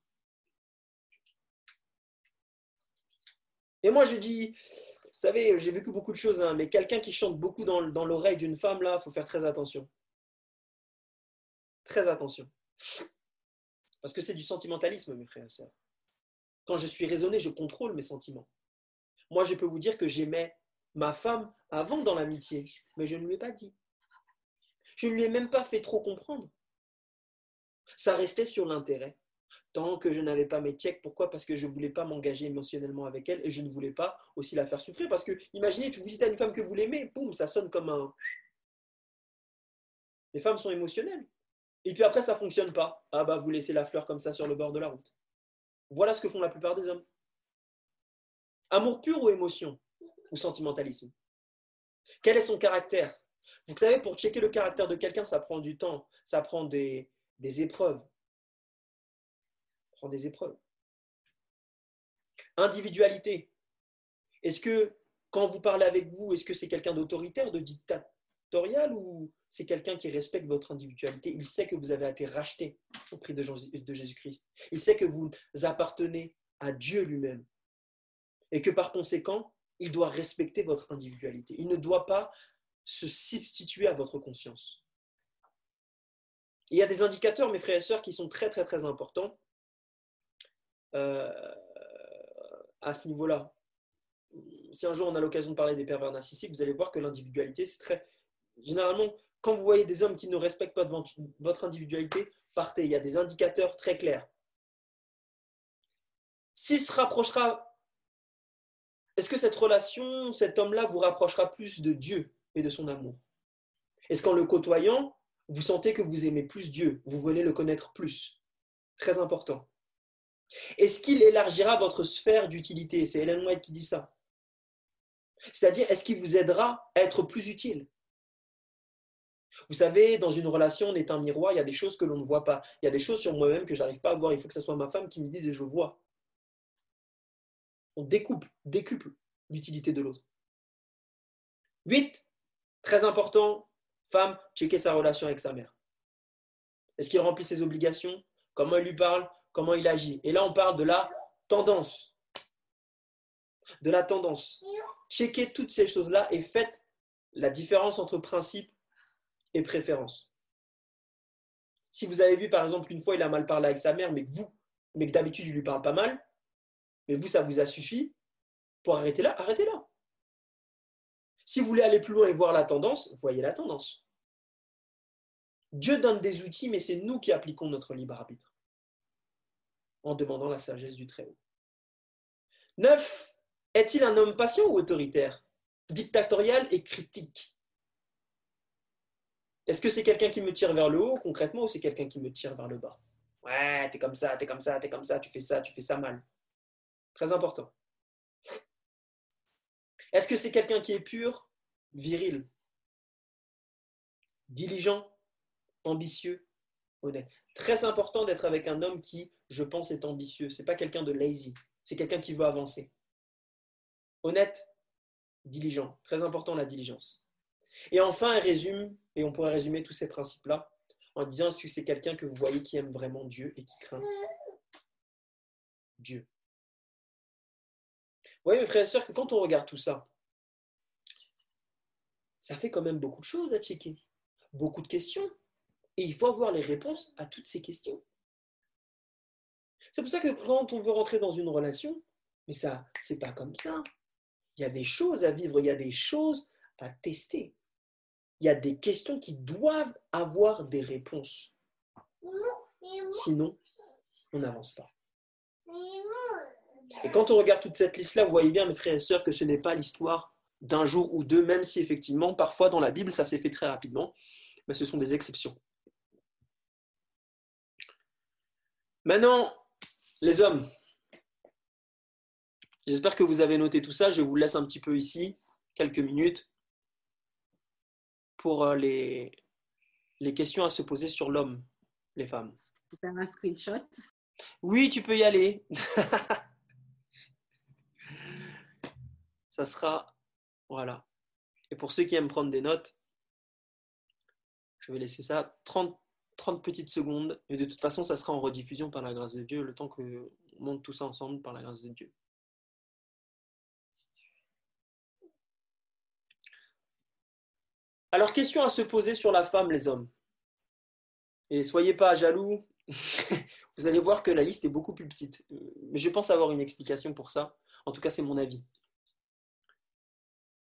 Et moi, je dis, vous savez, j'ai vécu beaucoup de choses, hein, mais quelqu'un qui chante beaucoup dans, dans l'oreille d'une femme, là, il faut faire très attention. Très attention. Parce que c'est du sentimentalisme, mes frères et sœurs. Quand je suis raisonné, je contrôle mes sentiments. Moi, je peux vous dire que j'aimais ma femme avant dans l'amitié, mais je ne lui ai pas dit. Je ne lui ai même pas fait trop comprendre. Ça restait sur l'intérêt. Tant que je n'avais pas mes checks, pourquoi? Parce que je ne voulais pas m'engager émotionnellement avec elle et je ne voulais pas aussi la faire souffrir. Parce que, imaginez, tu vous dites à une femme que vous l'aimez, boum, ça sonne comme un. Les femmes sont émotionnelles. Et puis après, ça ne fonctionne pas. Ah bah, vous laissez la fleur comme ça sur le bord de la route. Voilà ce que font la plupart des hommes. Amour pur ou émotion ou sentimentalisme? Quel est son caractère? Vous savez, pour checker le caractère de quelqu'un, ça prend du temps, ça prend des, épreuves. Ça prend des épreuves. Individualité. Est-ce que quand vous parlez avec vous, est-ce que c'est quelqu'un d'autoritaire, de ou c'est quelqu'un qui respecte votre individualité? Il sait que vous avez été racheté au prix de Jésus-Christ. Il sait que vous appartenez à Dieu lui-même. Et que par conséquent, il doit respecter votre individualité. Il ne doit pas se substituer à votre conscience. Il y a des indicateurs, mes frères et sœurs, qui sont très très très importants euh, à ce niveau-là. Si un jour on a l'occasion de parler des pervers narcissiques, vous allez voir que l'individualité, c'est très... Généralement, quand vous voyez des hommes qui ne respectent pas votre individualité, partez. Il y a des indicateurs très clairs. S'il se rapprochera est-ce que cette relation, cet homme-là vous rapprochera plus de Dieu et de son amour? Est-ce qu'en le côtoyant, vous sentez que vous aimez plus Dieu, vous venez le connaître plus? Très important. Est-ce qu'il élargira votre sphère d'utilité? C'est Hélène White qui dit ça. C'est-à-dire, est-ce qu'il vous aidera à être plus utile? Vous savez, dans une relation, on est un miroir, il y a des choses que l'on ne voit pas. Il y a des choses sur moi-même que je n'arrive pas à voir. Il faut que ce soit ma femme qui me dise et je vois on découpe, décuple l'utilité de l'autre. 8. Très important, femme, checker sa relation avec sa mère. Est-ce qu'il remplit ses obligations? Comment il lui parle? Comment il agit? Et là, on parle de la tendance. De la tendance. Checkez toutes ces choses-là et faites la différence entre principe et. Si vous avez vu, par exemple, une fois, il a mal parlé avec sa mère, mais que vous, mais que d'habitude, il lui parle pas mal, mais vous, ça vous a suffi pour arrêter là, arrêtez là. Si vous voulez aller plus loin et voir la tendance, voyez la tendance. Dieu donne des outils, mais c'est nous qui appliquons notre libre arbitre en demandant la sagesse du Très-Haut. 9. Est-il un homme patient ou autoritaire? Dictatorial et critique Est-ce que c'est quelqu'un qui me tire vers le haut concrètement ou c'est quelqu'un qui me tire vers le bas? Ouais, t'es comme ça, t'es comme ça, t'es comme ça, tu fais ça, tu fais ça mal. Très important. Est-ce que c'est quelqu'un qui est pur, viril, diligent, ambitieux, honnête? Très important d'être avec un homme qui, je pense, est ambitieux. Ce n'est pas quelqu'un de lazy, c'est quelqu'un qui veut avancer. Honnête, diligent. Très important la diligence. Et enfin, elle résume, et on pourrait résumer tous ces principes-là en disant est-ce que c'est quelqu'un que vous voyez qui aime vraiment Dieu et qui craint Dieu? Voyez, mes frères et sœurs, que quand on regarde tout ça, ça fait quand même beaucoup de choses à checker, beaucoup de questions. Et il faut avoir les réponses à toutes ces questions. C'est pour ça que quand on veut rentrer dans une relation, mais ça, c'est pas comme ça. Il y a des choses à vivre, il y a des choses à tester. Il y a des questions qui doivent avoir des réponses. Sinon, on n'avance pas. Et quand on regarde toute cette liste-là, vous voyez bien, mes frères et sœurs, que ce n'est pas l'histoire d'un jour ou deux, même si effectivement, parfois dans la Bible, ça s'est fait très rapidement, mais ce sont des exceptions. Maintenant, les hommes, j'espère que vous avez noté tout ça, je vous laisse un petit peu ici, quelques minutes, pour euh, les, les questions à se poser sur l'homme, les femmes. Faire un screenshot. Oui, tu peux y aller. ça sera voilà. Et pour ceux qui aiment prendre des notes, je vais laisser ça 30, 30 petites secondes. Et de toute façon, ça sera en rediffusion par la grâce de Dieu, le temps que on monte tout ça ensemble par la grâce de Dieu. Alors, question à se poser sur la femme, les hommes. Et soyez pas jaloux. Vous allez voir que la liste est beaucoup plus petite. Mais je pense avoir une explication pour ça. En tout cas, c'est mon avis.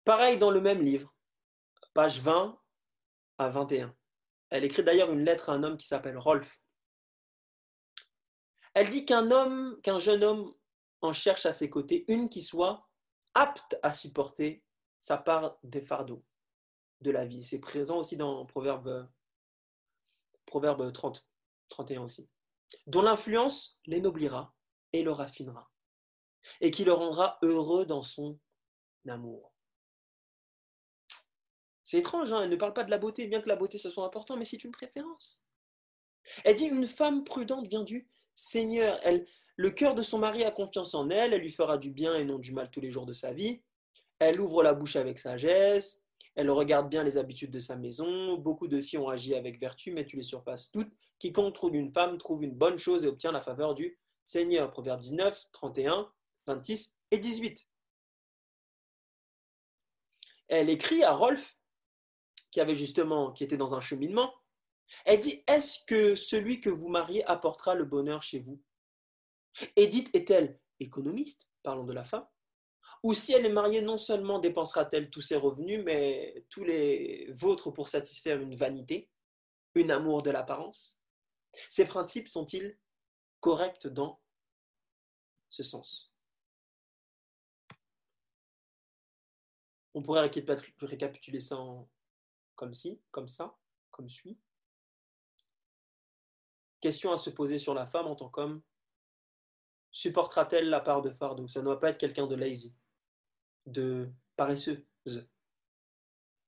Pareil dans le même livre, page 20 à 21. Elle écrit d'ailleurs une lettre à un homme qui s'appelle Rolf. Elle dit qu'un homme, qu'un jeune homme en cherche à ses côtés une qui soit apte à supporter sa part des fardeaux de la vie. C'est présent aussi dans Proverbe, Proverbe 30, 31 aussi. Dont l'influence l'énoblira et le raffinera, et qui le rendra heureux dans son amour. C'est étrange, hein, elle ne parle pas de la beauté, bien que la beauté ce soit important, mais c'est une préférence. Elle dit une femme prudente vient du Seigneur. Elle, le cœur de son mari a confiance en elle, elle lui fera du bien et non du mal tous les jours de sa vie. Elle ouvre la bouche avec sagesse, elle regarde bien les habitudes de sa maison. Beaucoup de filles ont agi avec vertu, mais tu les surpasses toutes. Quiconque trouve une femme trouve une bonne chose et obtient la faveur du Seigneur. Proverbe 19, 31, 26 et 18. Elle écrit à Rolf qui avait justement, qui était dans un cheminement, elle dit Est-ce que celui que vous mariez apportera le bonheur chez vous? Edith est-elle économiste Parlons de la femme? Ou si elle est mariée, non seulement dépensera-t-elle tous ses revenus, mais tous les vôtres pour satisfaire une vanité, une amour de l'apparence? Ces principes sont-ils corrects dans ce sens? On pourrait récapituler ça comme ci, comme ça, comme suit. Question à se poser sur la femme en tant qu'homme. Supportera-t-elle la part de fardeau Ça ne doit pas être quelqu'un de lazy, de paresseuse.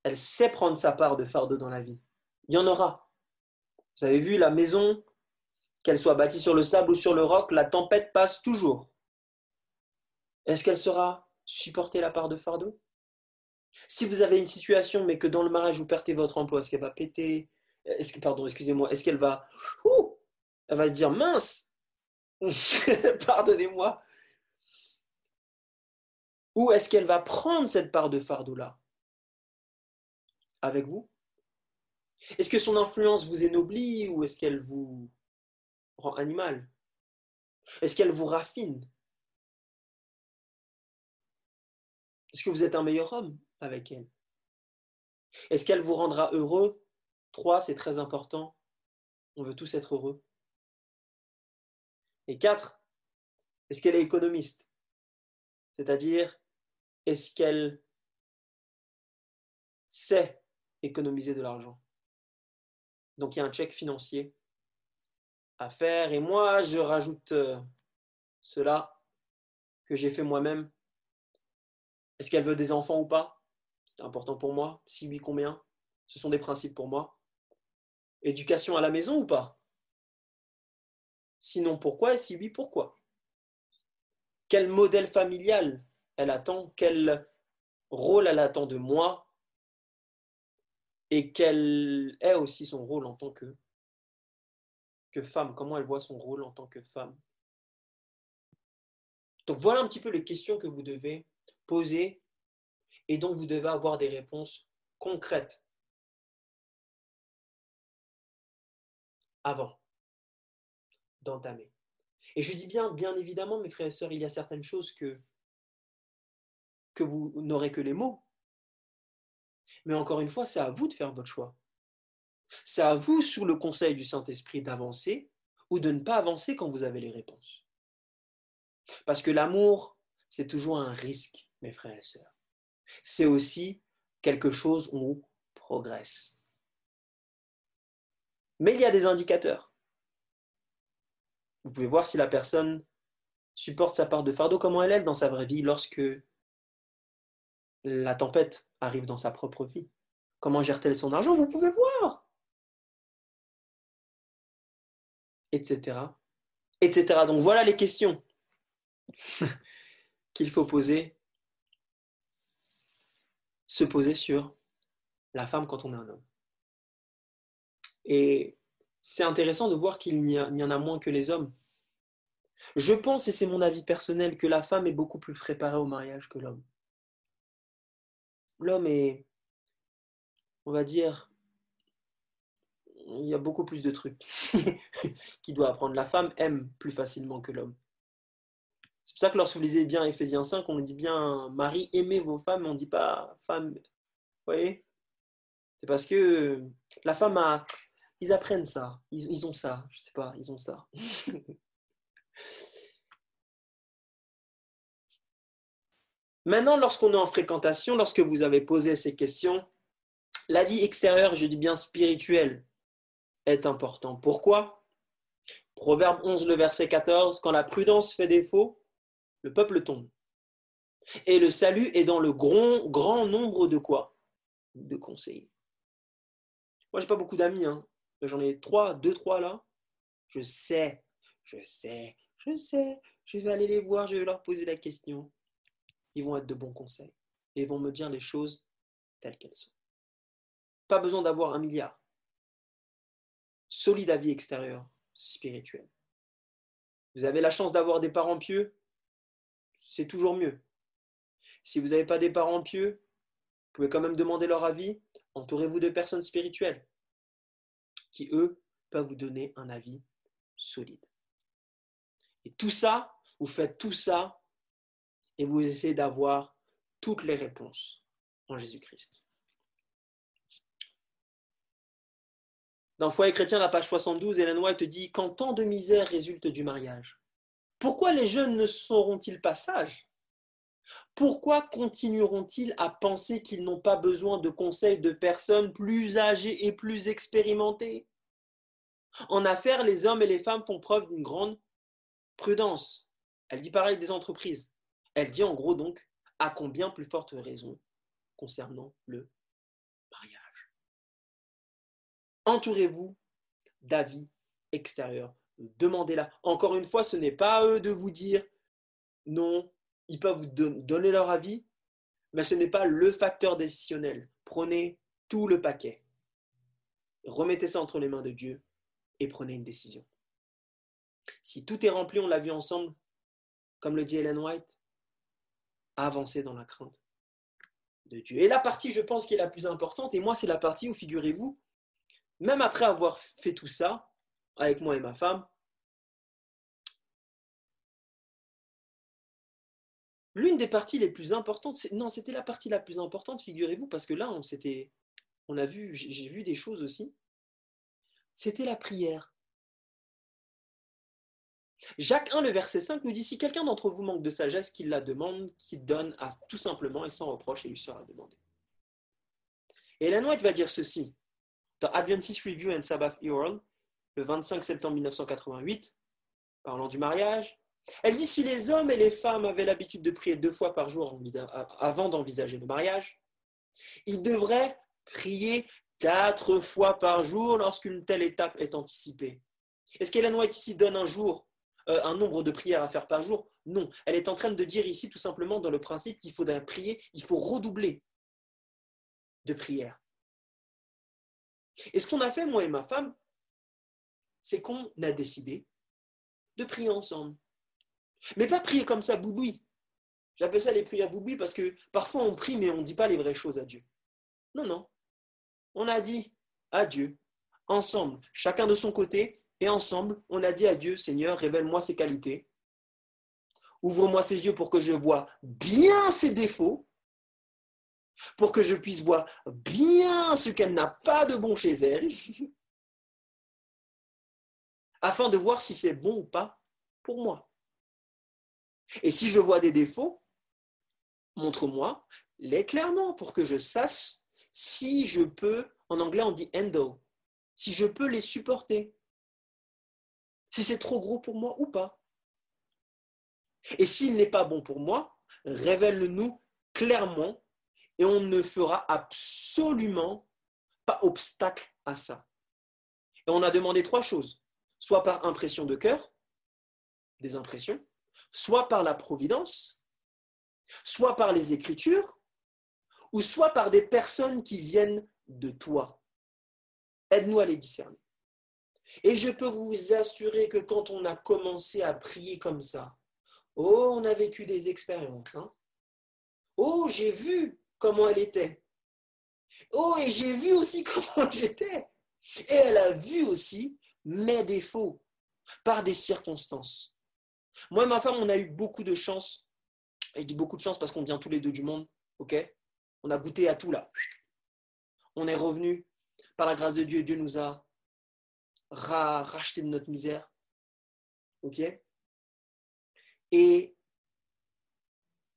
Elle sait prendre sa part de fardeau dans la vie. Il y en aura. Vous avez vu la maison, qu'elle soit bâtie sur le sable ou sur le roc, la tempête passe toujours. Est-ce qu'elle saura supporter la part de fardeau? Si vous avez une situation, mais que dans le mariage, vous perdez votre emploi, est-ce qu'elle va péter? Pardon, excusez-moi. Est-ce qu'elle va... elle va se dire, mince Pardonnez-moi. Ou est-ce qu'elle va prendre cette part de fardeau-là avec vous? Est-ce que son influence vous ennoblit ou est-ce qu'elle vous rend animal? Est-ce qu'elle vous raffine? Est-ce que vous êtes un meilleur homme avec elle? Est-ce qu'elle vous rendra heureux? Trois, c'est très important. On veut tous être heureux. Et quatre, est-ce qu'elle est économiste? C'est-à-dire, est-ce qu'elle sait économiser de l'argent. Donc il y a un chèque financier à faire. Et moi, je rajoute euh, cela que j'ai fait moi-même. Est-ce qu'elle veut des enfants ou pas? C'est important pour moi. Si oui, combien? Ce sont des principes pour moi. Éducation à la maison ou pas? Sinon, pourquoi? Et si oui, pourquoi? Quel modèle familial? Elle attend Quel rôle elle attend de moi Et quel est aussi son rôle en tant que, que femme Comment elle voit son rôle en tant que femme Donc voilà un petit peu les questions que vous devez poser et donc vous devez avoir des réponses concrètes avant d'entamer. Et je dis bien, bien évidemment, mes frères et sœurs, il y a certaines choses que, que vous n'aurez que les mots. Mais encore une fois, c'est à vous de faire votre choix. C'est à vous, sous le conseil du Saint-Esprit, d'avancer ou de ne pas avancer quand vous avez les réponses. Parce que l'amour, c'est toujours un risque, mes frères et sœurs. C'est aussi quelque chose où on progresse. Mais il y a des indicateurs. Vous pouvez voir si la personne supporte sa part de fardeau, comment elle est dans sa vraie vie lorsque la tempête arrive dans sa propre vie. Comment gère-t-elle son argent? Vous pouvez voir. Etc. Etc. Donc voilà les questions qu'il faut poser, se poser sur la femme quand on est un homme. Et c'est intéressant de voir qu'il n'y en a moins que les hommes. Je pense, et c'est mon avis personnel, que la femme est beaucoup plus préparée au mariage que l'homme. L'homme est, on va dire, il y a beaucoup plus de trucs qu'il doit apprendre. La femme aime plus facilement que l'homme. C'est pour ça que lorsque vous lisez bien Ephésiens 5, on dit bien Marie, aimez vos femmes, on ne dit pas femme. Vous voyez? C'est parce que la femme a. Ils apprennent ça, ils, ils ont ça, je ne sais pas, ils ont ça. Maintenant, lorsqu'on est en fréquentation, lorsque vous avez posé ces questions, la vie extérieure, je dis bien spirituelle, est important. Pourquoi? Proverbe 11, le verset 14, quand la prudence fait défaut, le peuple tombe. Et le salut est dans le grand, grand nombre de quoi? De conseillers. Moi, j'ai pas beaucoup d'amis, hein. j'en ai trois, deux, trois là. Je sais, je sais, je sais, je vais aller les voir, je vais leur poser la question ils vont être de bons conseils et vont me dire les choses telles qu'elles sont. Pas besoin d'avoir un milliard. Solide à vie extérieure, spirituelle. Vous avez la chance d'avoir des parents pieux, c'est toujours mieux. Si vous n'avez pas des parents pieux, vous pouvez quand même demander leur avis. Entourez-vous de personnes spirituelles qui, eux, peuvent vous donner un avis solide. Et tout ça, vous faites tout ça et vous essayez d'avoir toutes les réponses en Jésus-Christ. Dans Foyer chrétien, la page 72, Hélène White dit Quand tant de misère résulte du mariage, pourquoi les jeunes ne seront-ils pas sages? Pourquoi continueront-ils à penser qu'ils n'ont pas besoin de conseils de personnes plus âgées et plus expérimentées? En affaires, les hommes et les femmes font preuve d'une grande prudence. Elle dit pareil des entreprises. Elle dit en gros donc à combien plus forte raison concernant le mariage? Entourez-vous d'avis extérieurs. Demandez-la. Encore une fois, ce n'est pas à eux de vous dire non, ils peuvent vous donner leur avis, mais ce n'est pas le facteur décisionnel. Prenez tout le paquet. Remettez ça entre les mains de Dieu et prenez une décision. Si tout est rempli, on l'a vu ensemble, comme le dit Ellen White, avancer dans la crainte de Dieu. Et la partie, je pense, qui est la plus importante, et moi, c'est la partie où, figurez-vous, même après avoir fait tout ça, avec moi et ma femme, l'une des parties les plus importantes, non, c'était la partie la plus importante, figurez-vous, parce que là, on s'était, on a vu, j'ai vu des choses aussi. C'était la prière. Jacques 1, le verset 5 nous dit Si quelqu'un d'entre vous manque de sagesse, qu'il la demande, qu'il donne à, tout simplement et sans reproche, et lui sera demandé. Et Ellen White va dire ceci dans Adventist Review and Sabbath Herald, le 25 septembre 1988, parlant du mariage. Elle dit Si les hommes et les femmes avaient l'habitude de prier deux fois par jour avant d'envisager le mariage, ils devraient prier quatre fois par jour lorsqu'une telle étape est anticipée. Est-ce qu'Ellen White ici donne un jour un nombre de prières à faire par jour? Non, elle est en train de dire ici tout simplement dans le principe qu'il faudrait prier, il faut redoubler de prières. Et ce qu'on a fait, moi et ma femme, c'est qu'on a décidé de prier ensemble. Mais pas prier comme ça, bouboui. J'appelle ça les prières bouboui parce que parfois on prie mais on ne dit pas les vraies choses à Dieu. Non, non. On a dit à Dieu, ensemble, chacun de son côté, et ensemble, on a dit à Dieu, Seigneur, révèle-moi ses qualités. Ouvre-moi ses yeux pour que je vois bien ses défauts. pour que je puisse voir bien ce qu'elle n'a pas de bon chez elle, afin de voir si c'est bon ou pas pour moi. Et si je vois des défauts, montre-moi les clairement pour que je sache si je peux, en anglais on dit handle, si je peux les supporter, si c'est trop gros pour moi ou pas. Et s'il n'est pas bon pour moi, révèle-le-nous clairement et on ne fera absolument pas obstacle à ça. Et on a demandé trois choses, soit par impression de cœur, des impressions, soit par la providence, soit par les écritures, ou soit par des personnes qui viennent de toi. Aide-nous à les discerner. Et je peux vous assurer que quand on a commencé à prier comme ça, oh, on a vécu des expériences. Hein. Oh, j'ai vu comment elle était. Oh, et j'ai vu aussi comment j'étais. Et elle a vu aussi mes défauts par des circonstances. Moi et ma femme, on a eu beaucoup de chance. Et dis beaucoup de chance parce qu'on vient tous les deux du monde. OK? On a goûté à tout là. On est revenu. Par la grâce de Dieu, Dieu nous a racheté de notre misère. OK? Et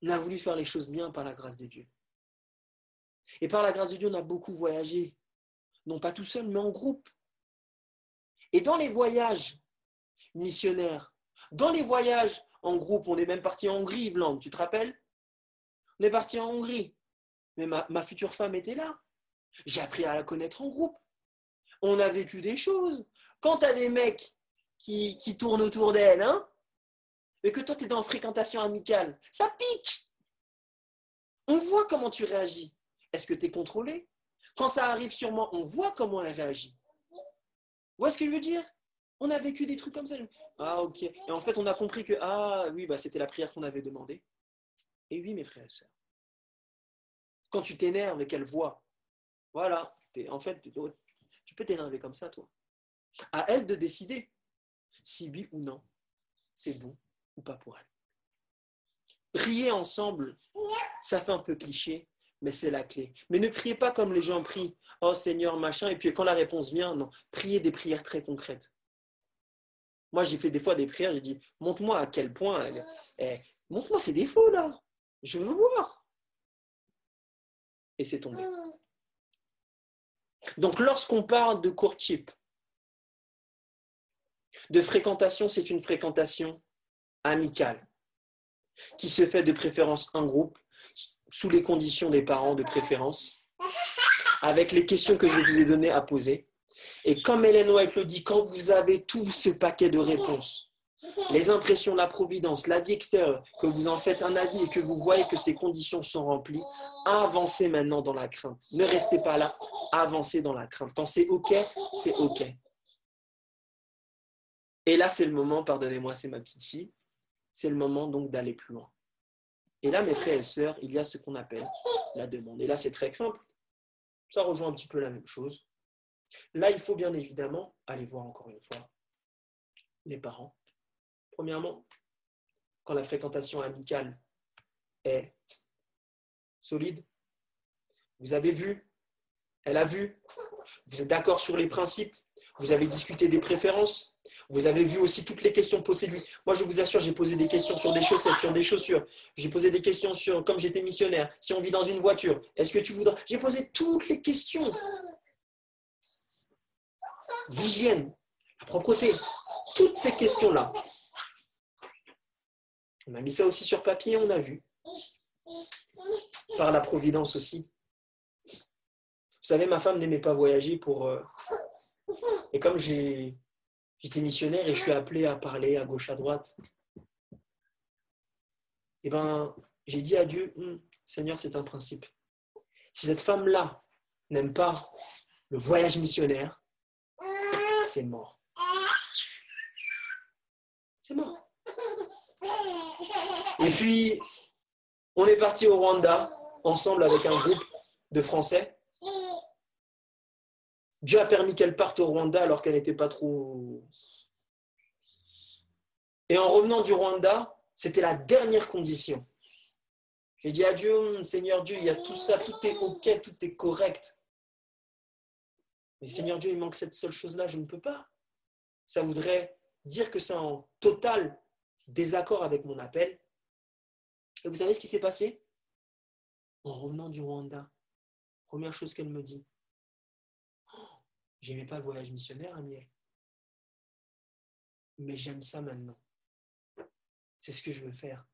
on a voulu faire les choses bien par la grâce de Dieu. Et par la grâce de Dieu, on a beaucoup voyagé. Non pas tout seul, mais en groupe. Et dans les voyages missionnaires, dans les voyages en groupe, on est même parti en Hongrie, Vland, tu te rappelles? On est parti en Hongrie. Mais ma, ma future femme était là. J'ai appris à la connaître en groupe. On a vécu des choses. Quand tu as des mecs qui, tournent autour d'elle, hein, et que toi, tu es dans fréquentation amicale, ça pique. On voit comment tu réagis. Est-ce que tu es contrôlé? Quand ça arrive sur moi, on voit comment elle réagit. Vous ce que je veux dire? On a vécu des trucs comme ça. Ah, ok. Et en fait, on a compris que, ah oui, bah, c'était la prière qu'on avait demandée. Et oui, mes frères et sœurs. Quand tu t'énerves et qu'elle voit, voilà, en fait, tu peux t'énerver comme ça, toi. À elle de décider si oui ou non, c'est bon ou pas pour elle. Prier ensemble, ça fait un peu cliché, mais c'est la clé. Mais ne priez pas comme les gens prient, oh Seigneur, machin, et puis quand la réponse vient, non, priez des prières très concrètes. Moi, j'ai fait des fois des prières, j'ai dit, montre-moi à quel point, elle, eh, montre-moi ses défauts là, je veux voir. Et c'est tombé. Donc, lorsqu'on parle de courtship, de fréquentation, c'est une fréquentation amicale qui se fait de préférence en groupe sous les conditions des parents de préférence, avec les questions que je vous ai données à poser. Et comme Hélène White le dit, quand vous avez tout ce paquet de réponses, les impressions, la providence, la vie extérieure, que vous en faites un avis et que vous voyez que ces conditions sont remplies, avancez maintenant dans la crainte. Ne restez pas là, avancez dans la crainte. Quand c'est OK, c'est OK. Et là, c'est le moment, pardonnez-moi, c'est ma petite fille, c'est le moment donc d'aller plus loin. Et là, mes frères et sœurs, il y a ce qu'on appelle la demande. Et là, c'est très simple. Ça rejoint un petit peu la même chose. Là, il faut bien évidemment aller voir encore une fois les parents. Premièrement, quand la fréquentation amicale est solide, vous avez vu, elle a vu, vous êtes d'accord sur les principes, vous avez discuté des préférences, vous avez vu aussi toutes les questions posées. Moi, je vous assure, j'ai posé des questions sur des chaussettes, sur des chaussures. J'ai posé des questions sur, comme j'étais missionnaire, si on vit dans une voiture, est-ce que tu voudrais? J'ai posé toutes les questions. L'hygiène, la propreté, toutes ces questions-là. On a mis ça aussi sur papier, on a vu. Par la providence aussi. Vous savez, ma femme n'aimait pas voyager pour. Euh, et comme j'ai j'étais missionnaire et je suis appelé à parler à gauche, à droite. Eh bien, j'ai dit à Dieu, hum, Seigneur, c'est un principe. Si cette femme-là n'aime pas le voyage missionnaire, c'est mort. C'est mort. Et puis, on est parti au Rwanda, ensemble avec un groupe de Français. Dieu a permis qu'elle parte au Rwanda alors qu'elle n'était pas trop. Et en revenant du Rwanda, c'était la dernière condition. J'ai dit à Dieu, Seigneur Dieu, il y a tout ça, tout est OK, tout est correct. Mais Seigneur Dieu, il manque cette seule chose-là, je ne peux pas. Ça voudrait dire que c'est en total désaccord avec mon appel. Et vous savez ce qui s'est passé? En revenant du Rwanda, première chose qu'elle me dit, j'aimais pas le voyage missionnaire, Amiel. Mais j'aime ça maintenant. C'est ce que je veux faire.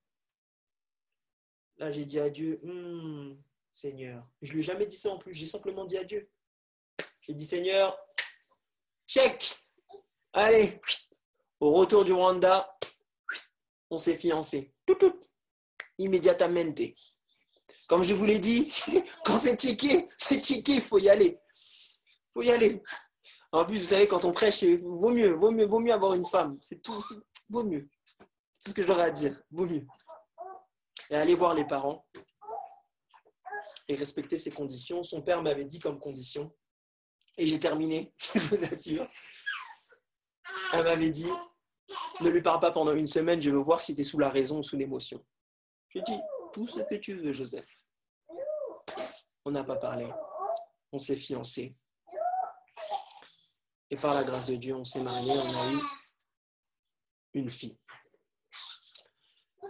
Là, j'ai dit à Dieu, Hum, Seigneur. Je ne lui ai jamais dit ça en plus, j'ai simplement dit à Dieu. J'ai dit, Seigneur, check. Allez, au retour du Rwanda, on s'est fiancés. Immédiatement. Comme je vous l'ai dit, quand c'est checké, c'est checké, il faut y aller. Faut y aller. En plus, vous savez, quand on prêche, c'est- vaut mieux, vaut mieux, vaut mieux avoir une femme. C'est tout, vaut mieux. C'est ce que j'aurais à dire. Vaut mieux. Et aller voir les parents et respecter ses conditions. Son père m'avait dit comme condition, et j'ai terminé, je vous assure. Elle m'avait dit, ne lui parle pas pendant une semaine, je veux voir si tu es sous la raison ou sous l'émotion. J'ai dit, tout ce que tu veux, Joseph. On n'a pas parlé. On s'est fiancés. Et par la grâce de Dieu, on s'est mariés, on a eu une fille.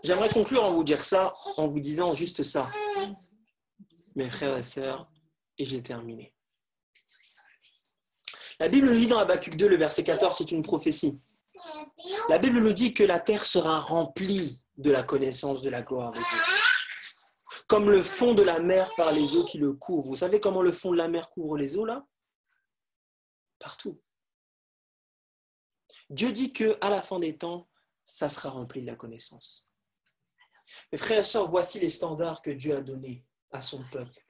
J'aimerais conclure en vous dire ça, en vous disant juste ça. Mes frères et sœurs, et j'ai terminé. La Bible nous dit dans Habakkuk 2, le verset 14, c'est une prophétie. La Bible nous dit que la terre sera remplie de la connaissance de la gloire de Dieu. Comme le fond de la mer par les eaux qui le couvrent. Vous savez comment le fond de la mer couvre les eaux là? Partout. Dieu dit que à la fin des temps, ça sera rempli de la connaissance. Mes frères et sœurs, voici les standards que Dieu a donnés à son peuple.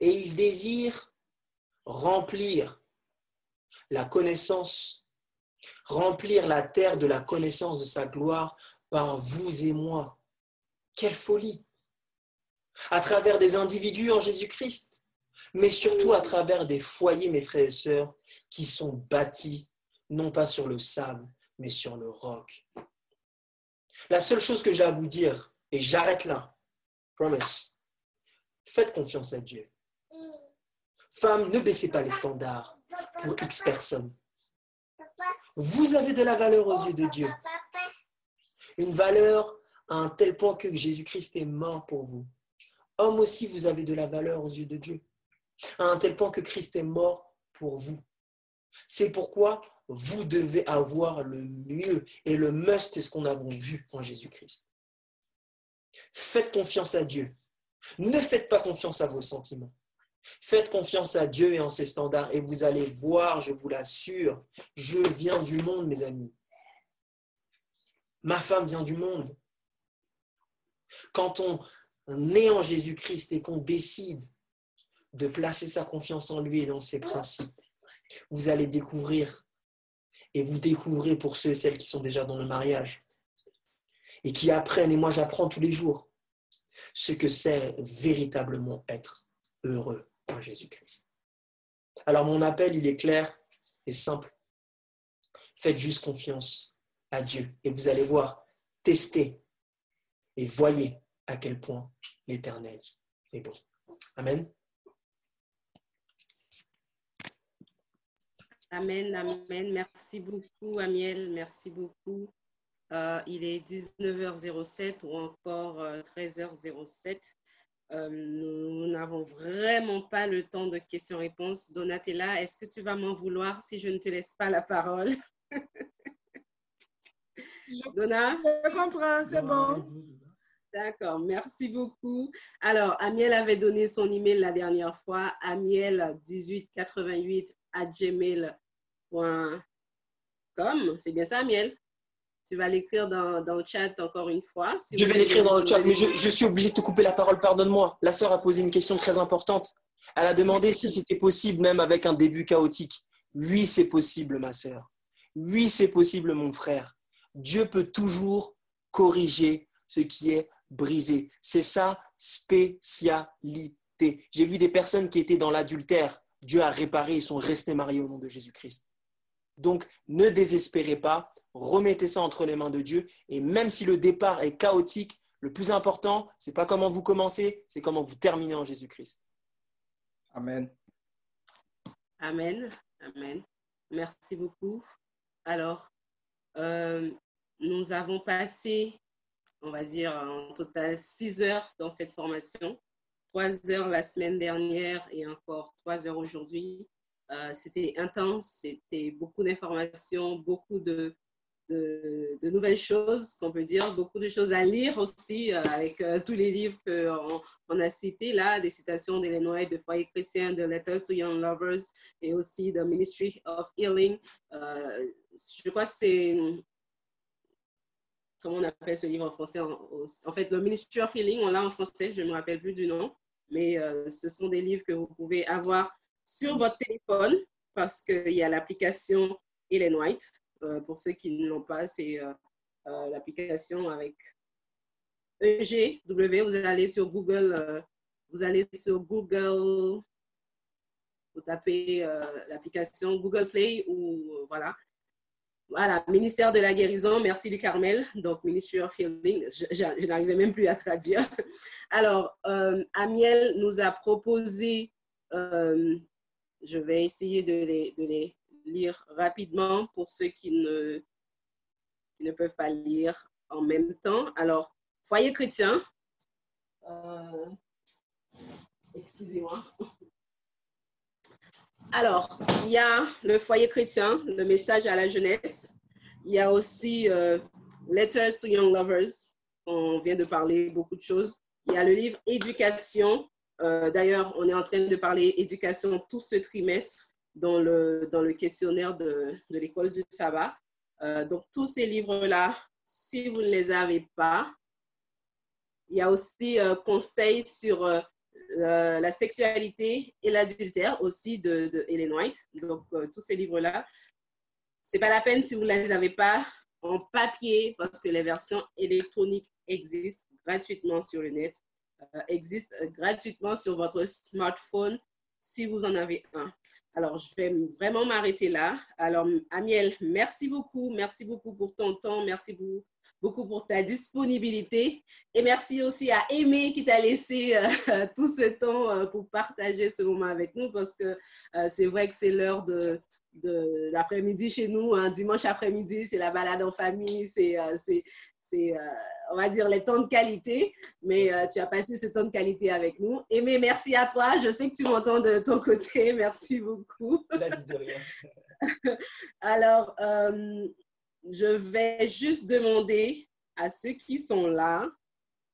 Et il désire remplir la connaissance, remplir la terre de la connaissance de sa gloire par vous et moi. Quelle folie À travers des individus en Jésus-Christ, mais surtout à travers des foyers, mes frères et sœurs, qui sont bâtis non pas sur le sable, mais sur le roc. La seule chose que j'ai à vous dire, et j'arrête là, promise, faites confiance à Dieu. Femmes, ne baissez pas les standards pour X personnes. Vous avez de la valeur aux yeux de Dieu. Une valeur à un tel point que Jésus-Christ est mort pour vous. Homme aussi, vous avez de la valeur aux yeux de Dieu. À un tel point que Christ est mort pour vous. C'est pourquoi vous devez avoir le mieux. Et le must, c'est ce qu'on a vu en Jésus-Christ. Faites confiance à Dieu. Ne faites pas confiance à vos sentiments. Faites confiance à Dieu et en ses standards et vous allez voir, je vous l'assure, je viens du monde, mes amis. Ma femme vient du monde. Quand on est en Jésus-Christ et qu'on décide de placer sa confiance en lui et dans ses principes, vous allez découvrir et vous découvrez pour ceux et celles qui sont déjà dans le mariage et qui apprennent, et moi j'apprends tous les jours, ce que c'est véritablement être heureux en Jésus-Christ. Alors mon appel, il est clair et simple. Faites juste confiance à Dieu et vous allez voir, testez et voyez à quel point l'Éternel est bon. Amen. Amen, amen. Merci beaucoup, Amiel. Merci beaucoup. Euh, il est 19h07 ou encore euh, 13h07. Euh, nous n'avons vraiment pas le temps de questions-réponses. Donatella, est-ce que tu vas m'en vouloir si je ne te laisse pas la parole? Donna? Je comprends, c'est bon. D'accord, merci beaucoup. Alors, Amiel avait donné son email la dernière fois, amiel1888 à gmail.com. C'est bien ça, Amiel? Tu vas l'écrire dans, dans, le chat encore une fois. Si je vais l'écrire dans le chat, mais je, je, suis obligé de te couper la parole, pardonne-moi. La sœur a posé une question très importante. Elle a demandé si c'était possible, même avec un début chaotique. Oui, c'est possible, ma sœur. Oui, c'est possible, mon frère. Dieu peut toujours corriger ce qui est brisé. C'est sa spécialité. J'ai vu des personnes qui étaient dans l'adultère. Dieu a réparé, ils sont restés mariés au nom de Jésus-Christ. Donc, ne désespérez pas, remettez ça entre les mains de Dieu, et même si le départ est chaotique, Le plus important, c'est pas comment vous commencez, c'est comment vous terminez en Jésus-Christ. Amen. Amen. Amen. Merci beaucoup. Alors, euh, nous avons passé, on va dire, en total six heures dans cette formation. Trois heures la semaine dernière et encore trois heures aujourd'hui. Euh, c'était intense, c'était beaucoup d'informations, beaucoup de, de, nouvelles choses qu'on peut dire, beaucoup de choses à lire aussi euh, avec euh, tous les livres qu'on on a cités là, des citations d'Illinois, de Foyer chrétien, de Letters to Young Lovers et aussi de Ministry of Healing. Je crois que c'est, comment on appelle ce livre en français? En, fait, le Ministry of Healing, on l'a en français, je ne me rappelle plus du nom, mais ce sont des livres que vous pouvez avoir sur votre téléphone parce qu'il y a l'application Ellen White euh, pour ceux qui ne l'ont pas, c'est euh, euh, l'application avec EGW. Vous allez sur Google, vous allez sur Google, vous tapez l'application Google Play ou voilà. Voilà, ministère de la guérison, merci du Carmel, donc Ministry of Healing, je, n'arrivais même plus à traduire. Alors, Amiel nous a proposé, je vais essayer de les, lire rapidement pour ceux qui ne, ne peuvent pas lire en même temps. Alors, foyer chrétien. Euh, excusez-moi. Alors, il y a le foyer chrétien, le message à la jeunesse. Il y a aussi euh, Letters to Young Lovers. On vient de parler beaucoup de choses. Il y a le livre Éducation. Euh, d'ailleurs, on est en train de parler éducation tout ce trimestre dans le, dans le questionnaire de, de l'école du sabbat. Euh, donc, tous ces livres-là, si vous ne les avez pas, il y a aussi un euh, conseil sur euh, la sexualité et l'adultère aussi de, de, Ellen White. Donc, tous ces livres-là, c'est pas la peine si vous ne les avez pas en papier parce que les versions électroniques existent gratuitement sur le net, existent gratuitement sur votre smartphone si vous en avez un. Alors, je vais vraiment m'arrêter là. Alors, Amiel, merci beaucoup. Merci beaucoup pour ton temps. Merci beaucoup pour ta disponibilité. Et merci aussi à Aimé qui t'a laissé euh, tout ce temps euh, pour partager ce moment avec nous parce que euh, c'est vrai que c'est l'heure de, de l'après-midi chez nous, un dimanche après-midi, c'est la balade en famille, c'est c'est, on va dire, les temps de qualité, mais tu as passé ce temps de qualité avec nous. Aimé, merci à toi. Je sais que tu m'entends de ton côté. Merci beaucoup. Alors, je vais juste demander à ceux qui sont là,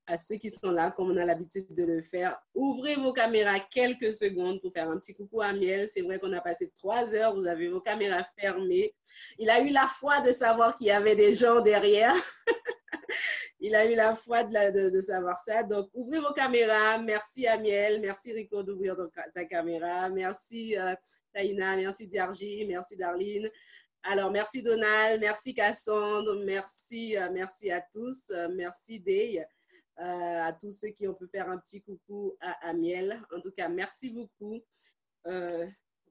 à ceux qui sont là, comme on a l'habitude de le faire, ouvrez vos caméras quelques secondes pour faire un petit coucou à Miel. C'est vrai qu'on a passé trois heures, vous avez vos caméras fermées. Il a eu la foi de savoir qu'il y avait des gens derrière. il a eu la foi de, savoir ça. Donc, ouvrez vos caméras. Merci Amiel. Merci Rico d'ouvrir ta caméra. Merci euh, Taïna. Merci Diarji. Merci Darline. Alors, merci Donald. Merci Cassandre. Merci, euh, merci à tous. Euh, merci Day. à tous ceux qui ont pu faire un petit coucou à Amiel. En tout cas, merci beaucoup.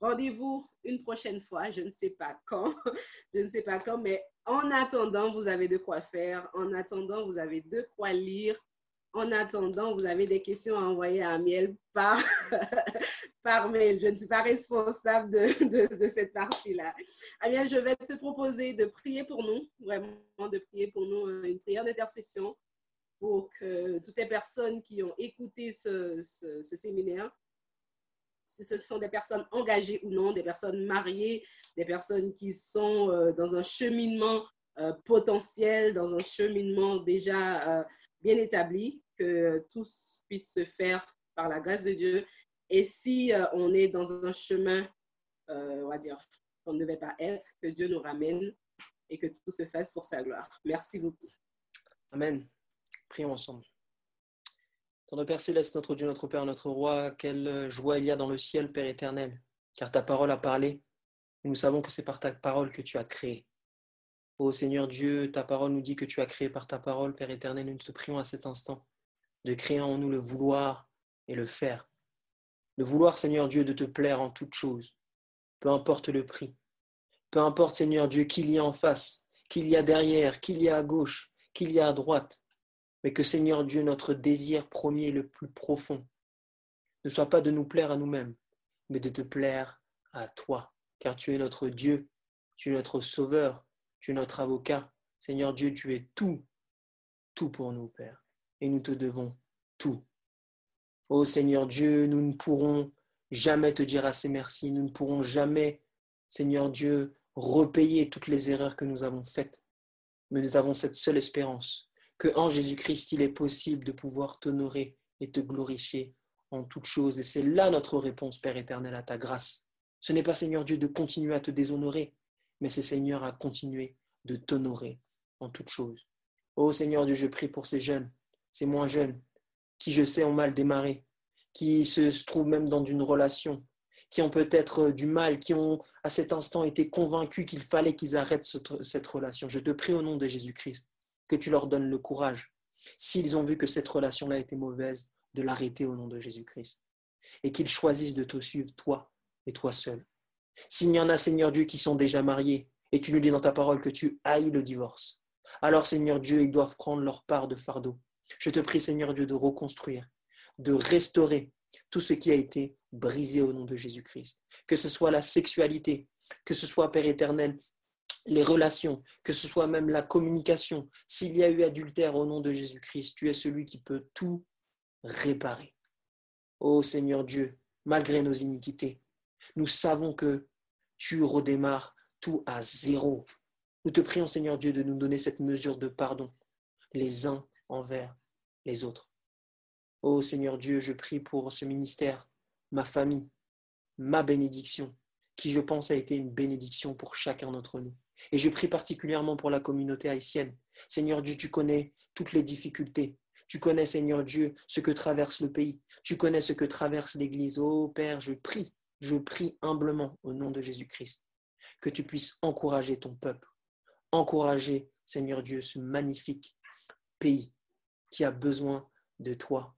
Rendez-vous une prochaine fois, je ne sais pas quand, je ne sais pas quand, mais en attendant, vous avez de quoi faire. En attendant, vous avez de quoi lire. En attendant, vous avez des questions à envoyer à Amiel par, par mail. Je ne suis pas responsable de, de, cette partie-là. Amiel, je vais te proposer de prier pour nous, vraiment de prier pour nous euh, une prière d'intercession pour que toutes les personnes qui ont écouté ce, ce, séminaire si ce sont des personnes engagées ou non, des personnes mariées, des personnes qui sont euh, dans un cheminement euh, potentiel, dans un cheminement déjà bien établi, que tous puissent se faire par la grâce de Dieu. Et si on est dans un chemin, on va dire, qu'on ne devait pas être, que Dieu nous ramène et que tout se fasse pour sa gloire. Merci beaucoup. Amen. Prions ensemble. Notre Père céleste, notre Dieu, notre Père, notre Roi, quelle joie il y a dans le ciel, Père éternel, car ta parole a parlé. Nous savons que c'est par ta parole que tu as créé. Ô Seigneur Dieu, ta parole nous dit que tu as créé par ta parole, Père éternel. Nous te prions à cet instant de créer en nous le vouloir et le faire. Le vouloir, Seigneur Dieu, de te plaire en toutes choses, peu importe le prix. Peu importe, Seigneur Dieu, qu'il y a en face, qu'il y a derrière, qu'il y a à gauche, qu'il y a à droite. mais que Seigneur Dieu, notre désir premier le plus profond ne soit pas de nous plaire à nous-mêmes, mais de te plaire à toi, car tu es notre Dieu, tu es notre Sauveur, tu es notre avocat. Seigneur Dieu, tu es tout, tout pour nous, Père, et nous te devons tout. Ô Seigneur Dieu, nous ne pourrons jamais te dire assez merci, nous ne pourrons jamais, Seigneur Dieu, repayer toutes les erreurs que nous avons faites. Mais nous avons cette seule espérance, que en Jésus-Christ, il est possible de pouvoir t'honorer et te glorifier en toutes choses. Et c'est là notre réponse, Père éternel, à ta grâce. Ce n'est pas, Seigneur Dieu, de continuer à te déshonorer, mais c'est, Seigneur, à continuer de t'honorer en toutes choses. Ô Seigneur Dieu, je prie pour ces jeunes, ces moins jeunes, qui, je sais, ont mal démarré, qui se trouvent même dans une relation, qui ont peut-être du mal, qui ont à cet instant été convaincus qu'il fallait qu'ils arrêtent cette relation. Je te prie au nom de Jésus-Christ que tu leur donnes le courage, s'ils ont vu que cette relation-là était mauvaise, de l'arrêter au nom de Jésus-Christ. Et qu'ils choisissent de te suivre, toi et toi seul. S'il y en a, Seigneur Dieu, qui sont déjà mariés, et tu nous dis dans ta parole que tu haïs le divorce, alors, Seigneur Dieu, ils doivent prendre leur part de fardeau. Je te prie, Seigneur Dieu, de reconstruire, de restaurer tout ce qui a été brisé au nom de Jésus-Christ. Que ce soit la sexualité, que ce soit, Père éternel, les relations, que ce soit même la communication. S'il y a eu adultère au nom de Jésus-Christ, tu es celui qui peut tout réparer. Ô Seigneur Dieu, malgré nos iniquités, nous savons que tu redémarres tout à zéro. Nous te prions, Seigneur Dieu, de nous donner cette mesure de pardon, les uns envers les autres. Ô Seigneur Dieu, je prie pour ce ministère, ma famille, ma bénédiction, qui je pense a été une bénédiction pour chacun d'entre nous. Et je prie particulièrement pour la communauté haïtienne. Seigneur Dieu, tu connais toutes les difficultés, tu connais, Seigneur Dieu, ce que traverse le pays. Tu connais ce que traverse l'Église. Oh Père, je prie, je prie humblement au nom de Jésus-Christ que tu puisses encourager ton peuple, encourager, Seigneur Dieu, ce magnifique pays qui a besoin de toi.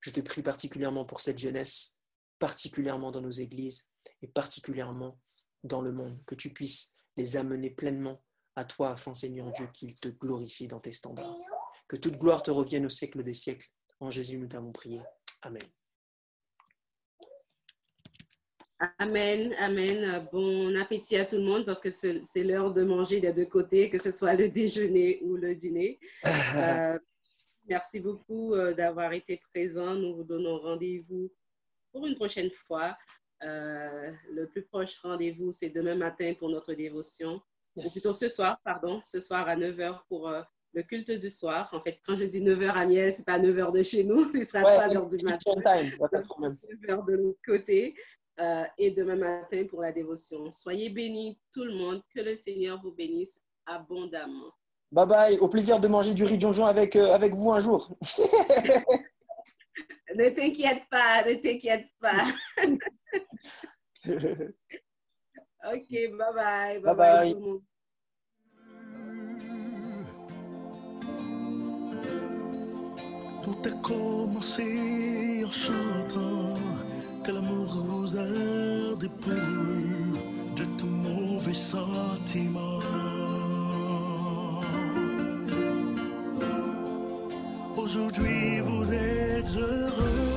Je te prie particulièrement pour cette jeunesse, particulièrement dans nos églises et particulièrement dans le monde, que tu puisses les amener pleinement à toi afin, Seigneur Dieu, qu'ils te glorifient dans tes standards. Que toute gloire te revienne au siècle des siècles. En Jésus, nous t'avons prié. Amen. Amen, amen. Bon appétit à tout le monde parce que c'est l'heure de manger des deux côtés, que ce soit le déjeuner ou le dîner. Euh, merci beaucoup euh, d'avoir été présent. Nous vous donnons rendez-vous pour une prochaine fois. Euh, le plus proche rendez-vous, c'est demain matin pour notre dévotion. Ou plutôt ce soir, pardon, ce soir à 9h pour le culte du soir. En fait, quand je dis 9h à Miel, ce n'est pas 9h de chez nous, ce sera 3h du matin. 9h de l'autre côté. Euh, et demain matin pour la dévotion. Soyez bénis, tout le monde. Que le Seigneur vous bénisse abondamment. Bye bye. Au plaisir de manger du riz jonjon avec, euh, avec vous un jour. ne t'inquiète pas, ne t'inquiète pas. ok, bye bye. Bye bye, bye. tout le monde. Tout a commencé en chantant que l'amour vous a dépouillé de tout mauvais sentiment. Aujourd'hui vous êtes heureux.